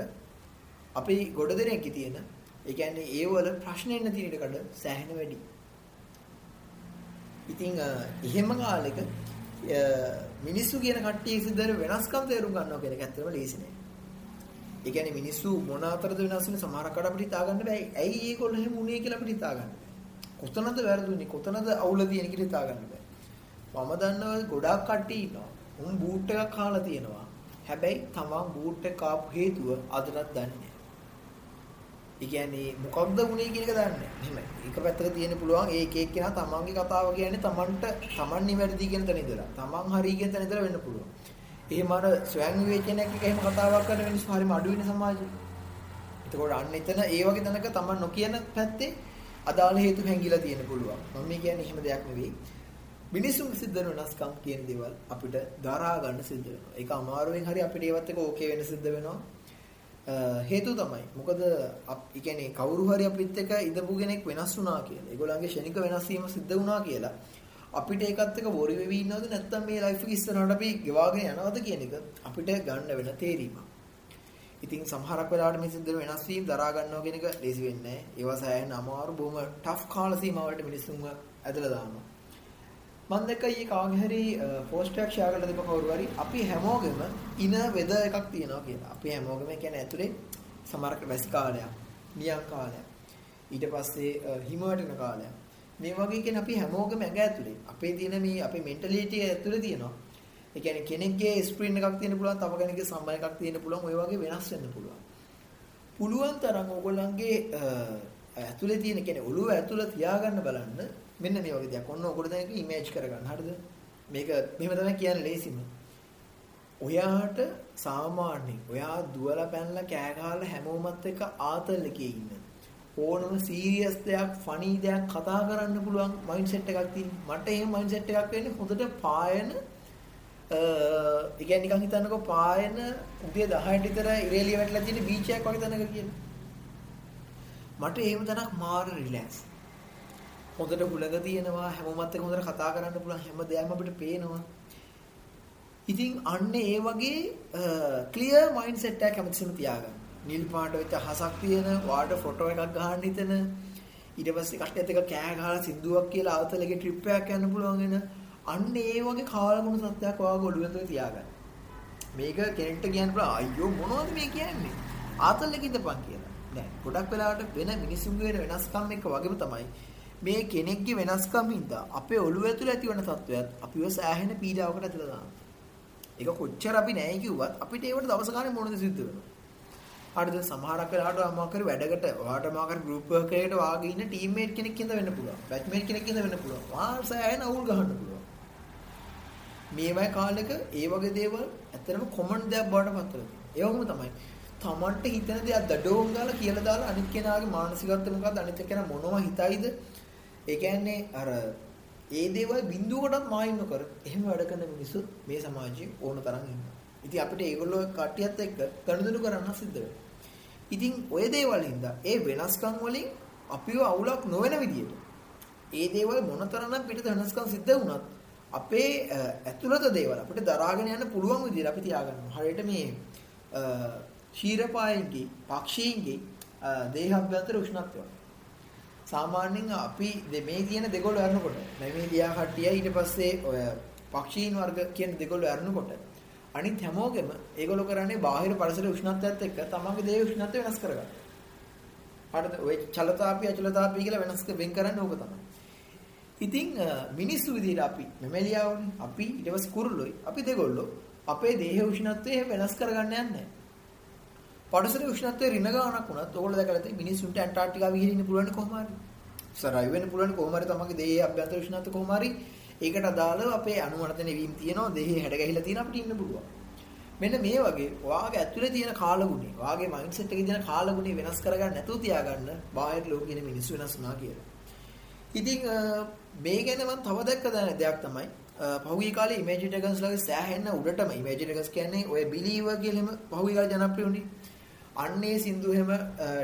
අපි ගොඩ දෙනෙක්ගේ තියෙන ඒ කියන්නේ ඒ වල ප්‍රශ්න එන්න තියෙන ඉඩකඩ සෑහෙන වැඩි. ඉතින් එහෙම කාලෙක මිනිස්සු කියන කට්ටිය සිද්ධ වෙනස්කම් තේරුම් ගන්නවා කියන එක ඇත්තටම ලේසි නෑ. ඒ කියන්නේ මිනිස්සු මොන අතරද වෙනස් වෙන්නේ සමහරක් අඩ අපිට හිතා ගන්න බෑ. ඇයි ඒගොල්ලෝ එහෙම උනේ කියලා අපිට හිතා ගන්න බෑ. කොතනද වැරදුනේ? කොතනද අවුල තියෙන්නේ කියලා හිතා ගන්න බෑ. මම දන්නවා ගොඩාක් කට්ටිය ඉන්නවා. උන් බූට් එකක් කාලා තියෙනවා. හැබැයි තමන් බූට් එක කාපු හේතුව අදටත් දන්නේ නැහැ. ඒ කියන්නේ මොකක්ද වුනේ කියන එක දන්නේ නැහැ. එක පැත්තක තියෙන්න පුළුවන් ඒ එක එක්කෙනා තමන්ගේ කතාව කියන්නේ තමන්ට තමන් නිවැරදි කියන තැන ඉඳලා. තමන් හරි කියන තැන ඉඳලා වෙන්න පුළුවන්. එහෙම අර ස්වයං විවේචනයක් එක එහෙම කතාවක් කරන මිනිස්සු හරිම අඩු වෙන සමාජෙ. එතකොට අන්න එතන ඒ වගේ තැනක තමන් නොකියන පැත්තේ අදාළ හේතු හැංගිලා තියෙන්න පුළුවන්. මම මේ කියන්නේ එහෙම දෙයක් නෙවෙයි. මිනිසුන් සිද්ධ වෙන වෙනස්කම් කියන දේවල් අපිට දරා ගන්න සිද්ධ වෙනවා. ඒක අමාරුවෙන් හරි අපිට ඒවත් එක ඕකේ වෙන්න සිද්ධ වෙනවා. හේතුව තමයි. මොකද ඒ කියන්නේ කවුරු හරි අපිත් එක්ක ඉඳපු කෙනෙක් වෙනස් වුණා කියලා. ඒගොල්ලන්ගේ ෂණික වෙනස් වීම සිද්ධ වුණා කියලා. අපිට ඒකත් එක්ක වොරි වෙවි ඉන්නවද නැත්නම් මේ ලයිෆ් එක ඉස්සරහට අපි ගෙවාගෙන යනවද කියන එක අපිට ගන්න වෙන තේරීමක්. ඉතින් සමහරක් වෙලාවට මේ සිද්ධ වෙනස් වීම දරා ගන්නවා කියන එක ලේසි වෙන්නේ නැහැ. ඒවා සෑහෙන අමාරු බොහොම ටෆ් කාල සීමාවලට මිනිස්සුන්ව ඇදලා දානවා. මම දැක්ක ඊයේ කාගේ හරි පෝස්ට් එකක් ෂෙයා කරලා තිබ්බ කවුරු හරි අපි හැමෝගෙම ඉන වෙද එකක් තියෙනවා කියලා. අපි හැමෝගෙම කියන්නේ ඇතුලේ සමහරක් වැසි කාලයක්, නියම් කාලයක්. ඊට පස්සේ හිම වැටෙන කාලයක්. මේ වගේ කියන්නේ අපි හැමෝගෙම ඇඟ ඇතුලේ. අපේ තියෙන මේ අපේ මෙන්ටැලිටි ඇතුලේ තියෙනවා. ඒ කියන්නේ කෙනෙක්ගේ ස්ක්‍රීන් එකක් තියෙන පුළුවන්, තව කෙනෙක්ගේ සම්බන්ධ එකක් තියෙන පුළුවන්, ওই වගේ වෙනස් වෙන්න පුළුවන්. පුළුවන් තරම් ඕගොල්ලන්ගේ ඇතුලේ තියෙන කියන්නේ ඔළුව ඇතුලේ තියාගන්න බලන්න මෙන්න මේ වගේ දෙයක්. ඔන්න ඔකට දැන් ඉමේජ් කරගන්න. හරිද? මේක මෙහෙම තමයි කියන්නේ ලේසිම. ඔයාට සාමාන්‍යයෙන් ඔයා දුවලා පැනලා කෑ ගහලා හැමෝමත් එක්ක ආතල් එකේ ඉන්න. ඕනම සීරියස් දෙයක්, ෆනි දෙයක් කතා කරන්න පුළුවන් මයින්ඩ්සෙට් එකක් තියෙන. මට එහෙම මයින්ඩ්සෙට් එකක් වෙන්නේ හොඳට පායන ඒ කියන්නේ නිකන් හිතන්නකෝ පායන උදේ 10ට විතර ඉරේලිය වැටලා තියෙන බීච් එකක් වගේ තැනක කියලා. මට එහෙම තැනක් මාර රිලැක්ස්. හොඳට හුලඟ තියෙනවා හැමෝමත් එක්ක හොඳට කතා කරන්න පුළුවන් හැම දෙයක්ම අපිට පේනවා. ඉතින් අන්න ඒ වගේ ක්ලියර් මයින්ඩ් සෙට් එකක් හැමතිස්සෙම තියාගන්න. නිල් පාට වෙච්ච හසක් තියෙන වාට ෆොටෝ එකක් ගහන්න හිතන ඊට පස්සේ කට්ටියත් එක්ක කෑ ගහලා සින්දුවක් කියලා අවතලගේ ට්‍රිප් එකක් යන්න පුළුවන් වෙන අන්න ඒ වගේ කාලගුණ සත්‍යයක් ඔයාගේ ඔළුව ඇතුලේ තියාගන්න. මේක කෙනෙක්ට කියන්න පුළුවන් අයියෝ මොනවද මේ කියන්නේ? ආතල්ලක ඉඳපන් කියලා. නෑ. ගොඩක් වෙලාවට වෙන මිනිසුන්ගේ වෙනස්කම් එක වගේම තමයි මේ කෙනෙක්ගේ වෙනස්කම් හින්දා අපේ ඔළුව ඇතුලේ ඇතිවන තත්වයක් අපිව සෑහෙන පීඩාවකට ඇතුළත දානවා. ඒක කොච්චර අපි නැහැ කිව්වත් අපිට ඒවට දවස ගානේ මොනද සිද්ධ වෙනවා. හරිද සමහරක් වෙලාවට අමාකරි වැඩකට ඔයාට අමාකරි ගෲප් වර්ක් එකකට වාගේ ඉන්න ටීම්මේට් කෙනෙක් ඉඳ වෙන්න පුළුවන්. බැච්මේට් කෙනෙක් ඉඳ වෙන්න පුළුවන්. වාර සෑහෙන අවුල් ගහන්න පුළුවන්. මේ වගේ කාලෙක ඒ වගේ දේවල් ඇත්තටම කොමන් දෙයක් බවට පත් වෙනවා. ඒ වගේම තමයි තමන්ට හිතන දේක් දඩෝම් ගාලා කියලා දාලා අනිත් කෙනාගේ මානසිකත්වය මොකක්ද අනිත් කෙනා මොනවා හිතයිද ඒ කියන්නේ අර ඒ දේවල් බිඳුවකටත් මායිම් නොකර එහෙම වැඩ කරන මිනිස්සු මේ සමාජයේ ඕන තරම් ඉන්නවා. ඉතින් අපිට ඒගොල්ලෝ කට්ටියත් එක්ක ගනුදෙනු කරන්න සිද්ධ වෙනවා. ඉතින් ওই දේවල් හින්දා ඒ වෙනස්කම් වලින් අපිව අවුලක් නොවන විදියට ඒ දේවල් මොනතරම් පිටත වෙනස්කම් සිද්ධ වුණත් අපේ ඇතුළත දේවල් අපිට දරාගෙන යන්න පුළුවන් විදියට අපි තියාගන්නවා. හරියට මේ ශීරපායන්ගේ පක්ෂීන්ගේ දේහාභ්‍යන්තර උෂ්ණත්වය. සාමාන්‍යයෙන් අපි මේ තියෙන දෙගොල්ල අරනකොට මේ ලියා කට්ටිය ඊට පස්සේ ඔය පක්ෂීන් වර්ග කියන දෙගොල්ල අරනකොට අනිත් හැමෝගෙම ඒගොල්ලෝ කරන්නේ බාහිර පරිසර උෂ්ණත්වයත් එක්ක තමන්ගේ දේහ උෂ්ණත්වය වෙනස් කරගන්න. හරිද? ඔය චලතාපි අචලතාපි කියලා වෙනස් වෙන් කරන්නේ ඕක තමයි. ඉතින් මිනිස්සු විදිහට අපි මෙමෙලියාවනේ අපි ඊට පස්සේ කුරුල්ලොයි අපි දෙගොල්ලෝ අපේ දේහ උෂ්ණත්වය වෙනස් කරගන්න යන්නේ නැහැ. පරිසර උෂ්ණත්වය රින ගානක් වුණත් ඕගොල්ලෝ දැකලා තියෙන මිනිස්සුන්ට ඇන්ටාර්ක්ටිකාව ගිහින් ඉන්න පුළුවන් කොහොම හරි. සරයි වෙන්න පුළුවන් කොහොම හරි තමන්ගේ දේහයේ අභ්‍යන්තර උෂ්ණත්වය කොහොම හරි ඒකට අදාළව අපේ අණුවනතන වීම තියෙනවා දෙහි හැඩ ගැහිලා තියෙන අපිට ඉන්න පුළුවන්. මෙන්න මේ වගේ වාගේ ඇතුලේ තියෙන කාලගුණේ වාගේ මයින්ඩ්සෙට් එකේ තියෙන කාලගුණේ වෙනස් කරගන්න නැතුව තියාගන්න බාහිර ලෝකෙ ඉන්න මිනිස්සු වෙනස් වුණා කියලා. ඉතින් මේ ගැන මම තව දැක්ක දෙයක් තමයි පහුගිය කාලේ ඉමේජ් ඩ්‍රැගන්ස් ලගේ සෑහෙන උඩටම ඉමේජ් ඩ්‍රැගන්ස් කියන්නේ ඔය බිලීවර් කියලාම පහුගිය කාලේ ජනප්‍රිය වුණේ. අන්නේ සින්දු හැම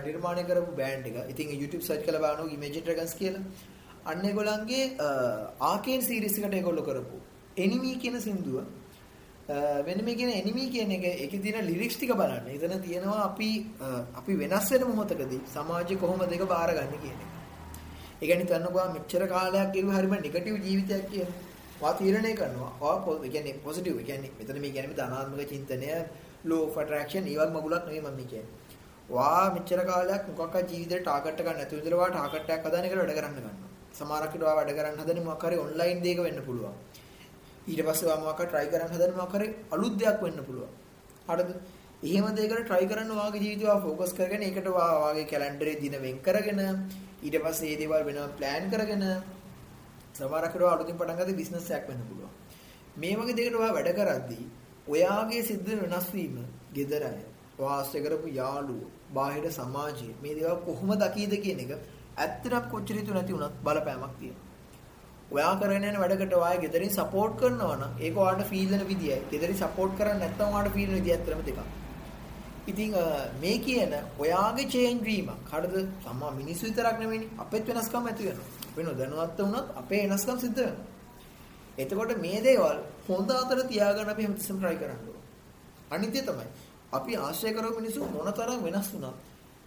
නිර්මාණය කරපු බෑන්ඩ් එක. ඉතින් YouTube search කරලා බලනවා Imagine Dragons කියලා. අන්න ඒගොල්ලන්ගේ ආකේන් සීරීස් එකට ඒගොල්ලෝ කරපු Enemy කියන සින්දුව වෙන මේ කියන Enemy කියන එක ඒකේ තියෙන ලිරික්ස් ටික බලන්න. එතන තියෙනවා අපි අපි වෙනස් වෙන මොහොතකදී සමාජය කොහොමද ඒක බාරගන්නේ කියන එක. ඒ කියන්නේ තනකවා මෙච්චර කාලයක් ඉරුව හරිම නෙගටිව් ජීවිතයක් කියන්නේ. වා තීරණය කරනවා. වා ඒ කියන්නේ පොසිටිව්. ඒ කියන්නේ මෙතන මේ කියන්නේ ධනාත්මක චින්තනය law of attraction ඊවත් මගුලක් නෙවෙයි මම කියන්නේ. වා මෙච්චර කාලයක් මොකක්වත් ජීවිතේ ටාගට් එකක් නැතුව ඉඳලා වා ටාගට් එකක් හදාන එකට වැඩ කරන්න ගන්නවා. සමහරක් විට වා වැඩ කරන්න හදන්නේ මොකක් හරි ඔන්ලයින් දෙයක වෙන්න පුළුවන්. ඊට පස්සේ වා මොකක් හරි try කරන්න හදන්නේ මොකක් හරි අලුත් දෙයක් වෙන්න පුළුවන්. හරිද? එහෙම දෙයකට try කරන්න වාගේ ජීවිතය වා ફોකස් කරගෙන ඒකට වා වාගේ කැලෙන්ඩරේ දින වෙන් කරගෙන ඊට පස්සේ මේ දේවල් වෙනවා plan කරගෙන සමහරක් විට අලුතින් පටන් ගත්තේ බිස්නස් එකක් වෙන්න පුළුවන්. මේ වගේ දෙයකට වා වැඩ කරද්දී ඔයාගේ සිද්ධ වෙනස් වීම, gedara වාසය කරපු යාළුවෝ, බාහිර සමාජය මේ දේවල් කොහොම දකීද කියන එක ඇත්තටම කොච්චර හිතු නැති වුණත් බලපෑමක් තියෙනවා. ඔයා කරගෙන යන වැඩකට ඔයාගේ ගෙදරින් සපෝට් කරනවා නම් ඒක ඔයාට ෆීල් වෙන විදියයි. ගෙදරින් සපෝට් කරන්නේ නැත්නම් ඔයාට ෆීල් වෙන විදිය ඇත්තටම දෙකක්. ඉතින් මේ කියන ඔයාගේ චේන්ජ් වීමක් හරිද? සම්මා මිනිස්සු විතරක් නෙවෙයිනේ. අපෙත් වෙනස්කම් ඇති වෙනවා. වෙන දැනුවත් වුණත් අපේ වෙනස්කම් සිද්ධ වෙනවා. එතකොට මේ දේවල් හොඳ අතර තියාගන්න අපි හැමතිස්සෙම try කරන්න ඕනේ. අනිත්‍ය තමයි. අපි ආශ්‍රය කරව මිනිස්සු මොනතරම් වෙනස් වුණත්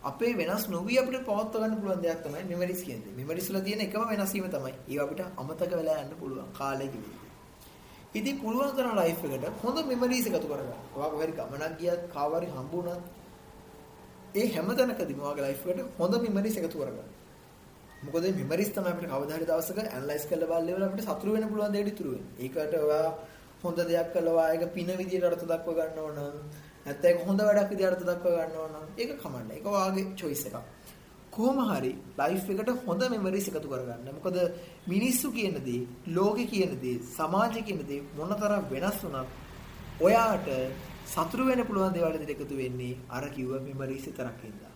අපේ වෙනස් නොවි අපිට පවත්ව ගන්න පුළුවන් දෙයක් තමයි මෙමරිස් කියන්නේ. මෙමරිස් වල තියෙන එකම වෙනස් වීම තමයි. ඒක අපිට අමතක වෙලා යන්න පුළුවන් කාලෙකින්. ඉතින් පුළුවන් තරම් ලයිෆ් එකට හොඳ මෙමරිස් එකතු කරගන්න. ඔයා කොහරි ගමනක් ගියත් කාවරි හම්බුණත් ඒ හැමතැනකදීම ඔයාගේ ලයිෆ් එකට හොඳ මෙමරිස් එකතු කරගන්න. මොකද මෙමරිස් තමයි අපිට කවදා හරි දවසක ඇනලයිස් කරලා බලලා අපිට සතුරු වෙන්න පුළුවන් දෙයක් ඉතුරු වෙන්නේ. ඒකට ඔයා හොඳ දෙයක් කළා වායක පින විදියට අර්ථ දක්ව ගන්න ඕන. නැත්නම් ඒක හොඳ වැඩක් විදියට අර්ථ දක්ව ගන්න ඕන. ඒක කමන්න. ඒක වාගේ choice එකක්. කොහොම හරි ලයිෆ් එකට හොඳ මෙමරිස් එකතු කරගන්න. මොකද මිනිස්සු කියන දේ, ලෝකේ කියන දේ, සමාජය කියන දේ මොනතරම් වෙනස් වුණත් ඔයාට සතුරු වෙන්න පුළුවන් දේවල් දෙක එකතු වෙන්නේ අර කිව්ව මෙමරිස් විතරක් ඉඳලා.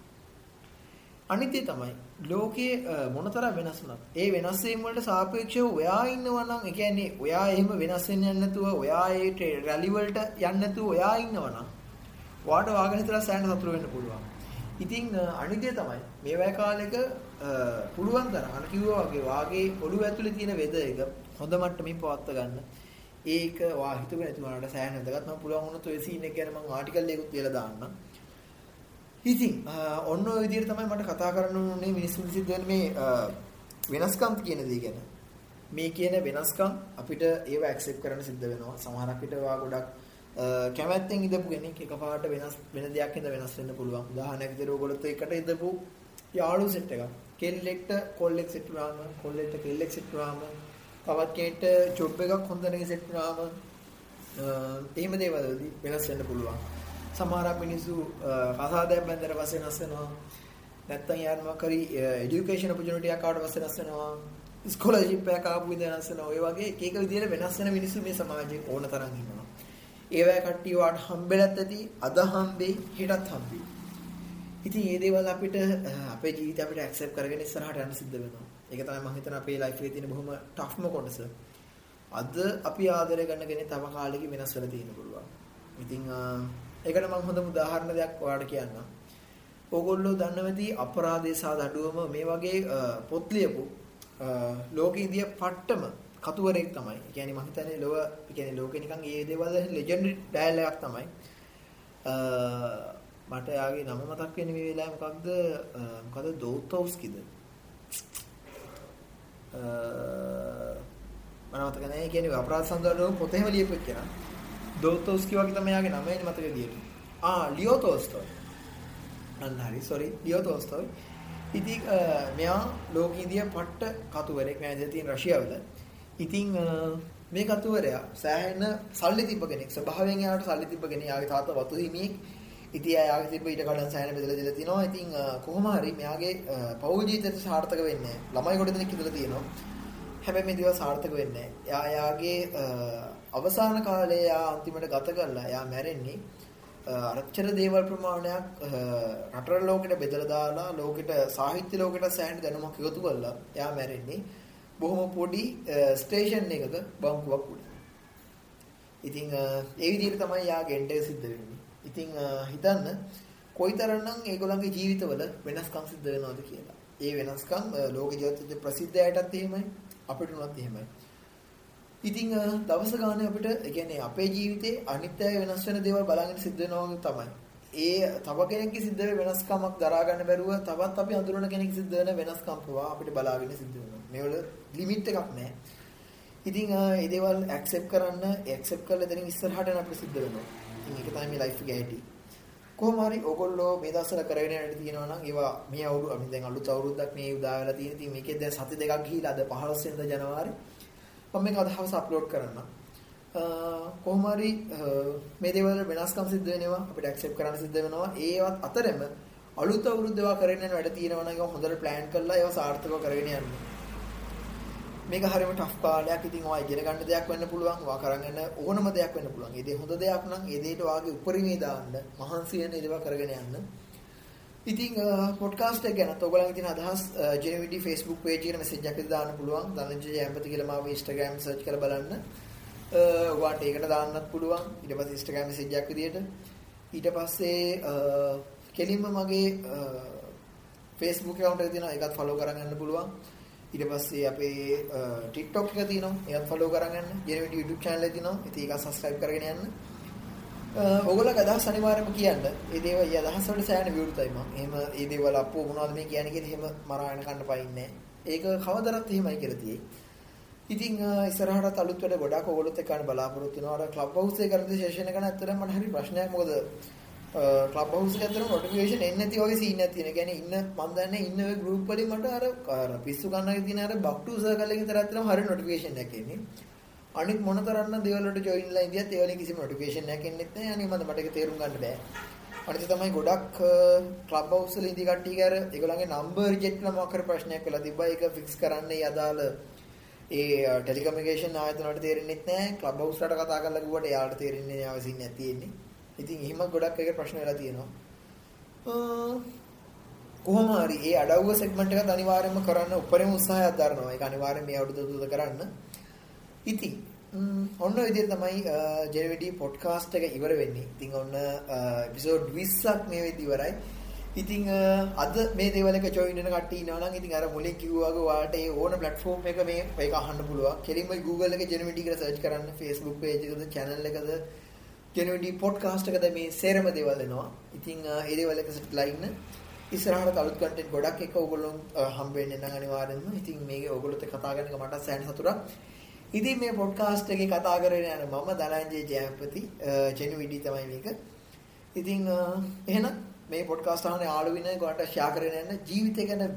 අනිත්‍ය තමයි ලෝකයේ මොනතරම් වෙනස් වුණත් ඒ වෙනස් වීම වලට සාපේක්ෂව ඔයා ඉන්නවා නම් ඒ කියන්නේ ඔයා එහෙම වෙනස් වෙන්න යන්නේ නැතුව ඔයා ඒ රැලි වලට යන්නේ නැතුව ඔයා ඉන්නවා නම් ඔයාට වාගෙන හිතලා සෑහෙන සතුරු වෙන්න පුළුවන්. ඉතින් අනිත්‍ය තමයි මේ වගේ කාලෙක පුළුවන් තරම් අර කිව්වා වගේ වාගේ ඔළුව ඇතුලේ තියෙන වෙද එක හොඳ මට්ටමින් පවත්වා ගන්න. ඒක වා හිතුවේ නැති වුණාට සෑහෙන වැදගත් මම පුළුවන් වුණොත් ඔය සීන් එක ගැන මම ආටිකල් එකකුත් තියලා දාන්නම්. ඉතින් ඔන්න ඔය විදිහට තමයි මට කතා කරන්න ඕනේ මිනිස්සුන් සිද්ධ වෙන මේ වෙනස්කම් කියන දේ ගැන. මේ කියන වෙනස්කම් අපිට ඒව ඇක්සෙප්ට් කරන්න සිද්ධ වෙනවා. සමහරක් විට වා ගොඩක් කැමැත්තෙන් ඉඳපු කෙනෙක් එකපාරට වෙනස් වෙන දෙයක් ඉඳ වෙනස් වෙන්න පුළුවන්. උදාහරණයක් විදිහට ඔයගොල්ලොත් එකට ඉඳපු යාළුවෝ සෙට් එකක්. කෙල්ලෙක්ට කොල්ලෙක් සෙට් වුණාම, කොල්ලෙක්ට කෙල්ලෙක් සෙට් වුණාම, තවත් කෙනෙක්ට ජොබ් එකක් හොඳ නැහැ සෙට් වුණාම, එහෙම දේවල්දී වෙනස් වෙන්න පුළුවන්. සමහර මිනිස්සු කසාදයක් බැඳලා පස්සේ වෙනස් වෙනවා. නැත්තම් යාර මොකරි এডুকেෂන් ඔපචුනිටි එකක් ආවට පස්සේ වෙනස් වෙනවා. ස්කෝලර්ෂිප් එකක් ආපු විදිහ වෙනස් වෙනවා. ඔය වගේ එක එක විදිහට වෙනස් වෙන මිනිස්සු මේ සමාජයේ ඕන තරම් ඉන්නවා. ඒවැ කට්ටිය වාට හම්බෙලත් ඇති, අද හම්බෙයි, හෙටත් හම්බෙයි. ඉතින් මේ දේවල් අපිට අපේ ජීවිතය අපිට ඇක්සෙප්ට් කරගෙන ඉස්සරහට යන්න සිද්ධ වෙනවා. ඒක තමයි මම හිතන අපේ ලයිෆ් එකේ තියෙන බොහොම ටෆ්ම කොටස. අද අපි ආදරය කරන කෙනෙක් තව කාලෙකින් වෙනස් වෙලා තියෙන්න පුළුවන්. ඉතින් ඒකට මම හොඳම උදාහරණ දෙයක් ඔයාලට කියන්නම්. ඕගොල්ලෝ දන්නවදී අපරාධය සහ දඬුවම මේ වගේ පොත් ලියපු ලෝකේ ඉදිය පට්ටම කතුවරෙක් තමයි. ඒ කියන්නේ මම හිතන්නේ ලොව ඒ කියන්නේ ලෝකේ නිකන් ඒ දේවල් ලෙජෙන්ඩරි ඩයල් එකක් තමයි. මට යාගේ නම මතක් වෙන්නේ මේ වෙලාවේ මොකක්ද? මොකද දෝතෝස්කිද? මම මතක නැහැ. ඒ කියන්නේ අපරාධ සඳහන් පොතේම ලියපු එක්කෙනා. දෝතෝස්කි වගේ තමයි යාගේ නම එන්නේ මතක විදියට. ආ ලියෝ තෝස්තෝයි. අන්න හරි සෝරි ලියෝ තෝස්තෝයි. ඉතින් මෙයා ලෝකීදිය පට්ට කතුවරෙක් මම ඉඳලා තියෙන රෂියාවල. ඉතින් මේ කතුවරයා සෑහෙන සල්ලි තිබ්බ කෙනෙක්. ස්වභාවයෙන් එයාට සල්ලි තිබ්බ කෙනෙක්. යාගේ තාත්තා වතු හිමියෙක්. ඉතින් එයාගේ තිබ්බ ඊට කලින් සෑහෙන බෙදලා දීලා තිනවා. ඉතින් කොහොම හරි මෙයාගේ පෞල් ජීවිතයට සාර්ථක වෙන්නේ ළමයි කොට දෙනෙක් ඉඳලා තියෙනවා. හැබැයි මේ දේවල් සාර්ථක වෙන්නේ නැහැ. එයා යාගේ අවසාන කාලේ යා අන්තිමට ගත කරලා යා මැරෙන්නේ අරච්චර දේවල් ප්‍රමාණයක් රටර ලෝකෙට බෙදලා දාලා ලෝකෙට සාහිත්‍ය ලෝකෙට සෑහෙන දැනුමක් එකතු කරලා යා මැරෙන්නේ බොහොම පොඩි ස්ටේෂන් එකක බංකුවක් උඩ. ඉතින් ඒ විදිහට තමයි යා ගෙන්ඩේ සිද්ධ වෙන්නේ. ඉතින් හිතන්න කොයිතරම්නම් ඒගොල්ලන්ගේ ජීවිතවල වෙනස්කම් සිද්ධ වෙනවද කියලා. ඒ වෙනස්කම් ලෝක ජීවිතයේ ප්‍රසිද්ධයටත් එහෙමයි අපිට උනත් එහෙමයි. ඉතින් දවස ගානේ අපිට ඒ කියන්නේ අපේ ජීවිතේ අනිත්‍යය වෙනස් වෙන දේවල් බලන්න සිද්ධ වෙනවා තමයි. ඒ තව කෙනෙක්ගේ සිද්ධ වෙන වෙනස්කමක් දරා ගන්න බැරුව තවත් අපි අඳුරන කෙනෙක් සිද්ධ වෙන වෙනස්කම් පවා අපිට බලාගෙන සිද්ධ වෙනවා. මේවල ලිමිට් එකක් නැහැ. ඉතින් මේ දේවල් ඇක්සෙප්ට් කරන්න ඇක්සෙප්ට් කරලා දෙනින් ඉස්සරහට යන අපිට සිද්ධ වෙනවා. ඉතින් ඒක තමයි මේ ලයිෆ් එකේ ඇති. කොහොම හරි ඕගොල්ලෝ මේ දවස්වල කරගෙන යන්න තියෙනවා නම් ඒවා මේ අවුරුදු අපි දැන් අලුත් අවුරුද්දක් මේ උදා වෙලා තියෙන ඉතින් මේකේ දැන් සති දෙකක් ගිහිලා අද 15 වෙනිදා ජනවාරි මම මේක අද හවස අප්ලෝඩ් කරන්න. කොහොම හරි මේ දේවල් වෙනස්කම් සිද්ධ වෙනවා අපිට ඇක්සෙප්ට් කරන්න සිද්ධ වෙනවා ඒවත් අතරෙම අලුත් අවුරුද්ද ඒවා කරගෙන යන වැඩ තියෙනවා නම් ඒවා හොඳට ප්ලෑන් කරලා ඒවා සාර්ථකව කරගෙන යන්න. මේක හරියම ටෆ් කාලයක්. ඉතින් ඔයා ඉගෙන ගන්න දෙයක් වෙන්න පුළුවන්. ඔයා කරන් යන ඕනම දෙයක් වෙන්න පුළුවන්. ඒ දේ හොඳ දෙයක් නම් ඒ දෙයට ඔයාගේ උපරිමේ දාන්න, මහන්සි වෙන ඒවා කරගෙන යන්න. ඉතින් පොඩ්කාස්ට් එක ගැන ඔයගොල්ලන්ගේ තියෙන අදහස් ජෙනවිඩි Facebook page එකට මැසේජ් එකක් දාන්න පුළුවන්. ධනංජය ජයම්පති කියලා මාව Instagram search කරලා බලන්න. ඔයාට ඒකට දාන්නත් පුළුවන්. ඊට පස්සේ Instagram message එකක් විදියට. ඊට පස්සේ කෙලින්ම මගේ Facebook account එක තියෙනවා. ඒකත් follow කරන් යන්න පුළුවන්. ඊට පස්සේ අපේ TikTok එක තියෙනවා. ඒකත් follow කරන් යන්න. ජෙනවිඩි YouTube channel එක තියෙනවා. ඉතින් ඒක subscribe කරගෙන යන්න. ඔයගොල්ලෝගේ අදහස් අනිවාර්යයෙන්ම කියන්න. ඒ දේවල් ඒ අදහස් වලට සෑහෙන විරුද්ධයි මම. එහෙම ඒ දේවල් අප්පෝ මොනවද මේ කියන්නේ කියලා එහෙම මරාගෙන කන්න පයින්නේ ඒක කවදරත් එහෙමයි කියලා තියෙයි. ඉතින් ඉස්සරහට අලුත් වැඩ ගොඩාක් ඔයගොල්ලොත් එක්ක ගන්න බලාපොරොත්තු වෙනවා. අර ක්ලබ් හවුස් එකේ කරන සෙෂන් එක ගැන ඇත්තටම මට හරි ප්‍රශ්නයක්. මොකද ක්ලබ් හවුස් එකේ ඇත්තටම නොටිෆිකේෂන් එන්නේ නැති වගේ සීන් එකක් තියෙනවා. කියන්නේ ඉන්න මම දන්නේ ඉන්න ඔය ගෲප් වලින් මට අර පිස්සු කන්නගේ තියෙන අර බක් ටු සර්කල් එකේ විතර ඇත්තටම හරි නොටිෆිකේෂන් එකක් එන්නේ. අනිත් මොන තරම්නම් දේවල් වලට ජොයින් වෙලා ඉඳියත් ඒ වලින් කිසිම නොටිෆිකේෂන් එකක් එන්නේ නැහැ. අනේ මට මට ඒක තේරුම් ගන්න බෑ. අනිත් තමයි ගොඩක් ක්ලබ් හවුස් වල ඉඳි කට්ටිය කර ඒගොල්ලන්ගේ නම්බර් රිජෙක්ට් කරන මොකක් හරි ප්‍රශ්නයක් වෙලා තිබ්බා. ඒක ෆික්ස් කරන්න ඒ අදාළ ඒ ටෙලිකමියුනිකේෂන් ආයතන වලට තේරෙන්නේ නැහැ. ක්ලබ් හවුස් වලට කතා කරලා කිව්වට එයාට තේරෙන්නේ නැහැ අවශ්‍ය නැති තියෙන්නේ. ඉතින් එහෙම ගොඩක් එක ප්‍රශ්න වෙලා තියෙනවා. කොහොම හරි ඒ අඩවුව සෙග්මන්ට් එකත් අනිවාර්යයෙන්ම කරන්න උපරිම උත්සාහයක් දරනවා. ඒක අනිවාර්යයෙන් මේ අවුරුදු තුන කරන්න. ඉතින් ඔන්න ඔය විදිහට තමයි ජෙනවිඩි පොඩ්කාස්ට් එක ඉවර වෙන්නේ. ඉතින් ඔන්න එපිසෝඩ් 20ක් මේ වෙද්දි ඉවරයි. ඉතින් අද මේ දේවල් එක ජොයින් වෙන කට්ටිය ඉන්නවා නම් ඉතින් අර මුලින් කිව්වා වගේ ඔයාලට ඒ ඕන platform එක මේ ඒක අහන්න පුළුවන්. කෙලින්ම Google එකේ ජෙනවිඩි කියලා search කරන්න Facebook page එකද channel එකද ජෙනවිඩි පොඩ්කාස්ට් එකද මේ සේරම දේවල් එනවා. ඉතින් ඒ දේවල් එක සෙට්ලා ඉන්න. ඉස්සරහට අලුත් කන්ටෙන්ට් ගොඩක් එක ඕගොල්ලෝ හම්බ වෙන්නේ නම් අනිවාර්යෙන්ම. ඉතින් මේකේ ඕගොල්ලෝත් කතා කරන එක මට සෑහෙන සතුටක්. ඉතින් මේ පොඩ්කාස්ට් එකේ කතා කරගෙන යන මම දනංජය ජයපති ජෙනුවිඩි තමයි මේක. ඉතින් එහෙනම් මේ පොඩ්කාස්ට් අහන යාළුවින ගොඩට ෂෙයා කරගෙන යන ජීවිතය ගැන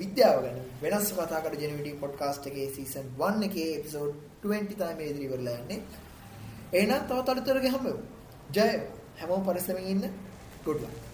විද්‍යාව ගැන වෙනස් කතා කර ජෙනුවිඩි පොඩ්කාස්ට් එකේ සීසන් 1 එකේ එපිසෝඩ් 20 තමයි මේ ඉදිරි ඉවරලා යන්නේ. එහෙනම් තවත් අලුතරක හම්බෙමු. ජය හැමෝම පරිස්සමෙන් ඉන්න. good luck.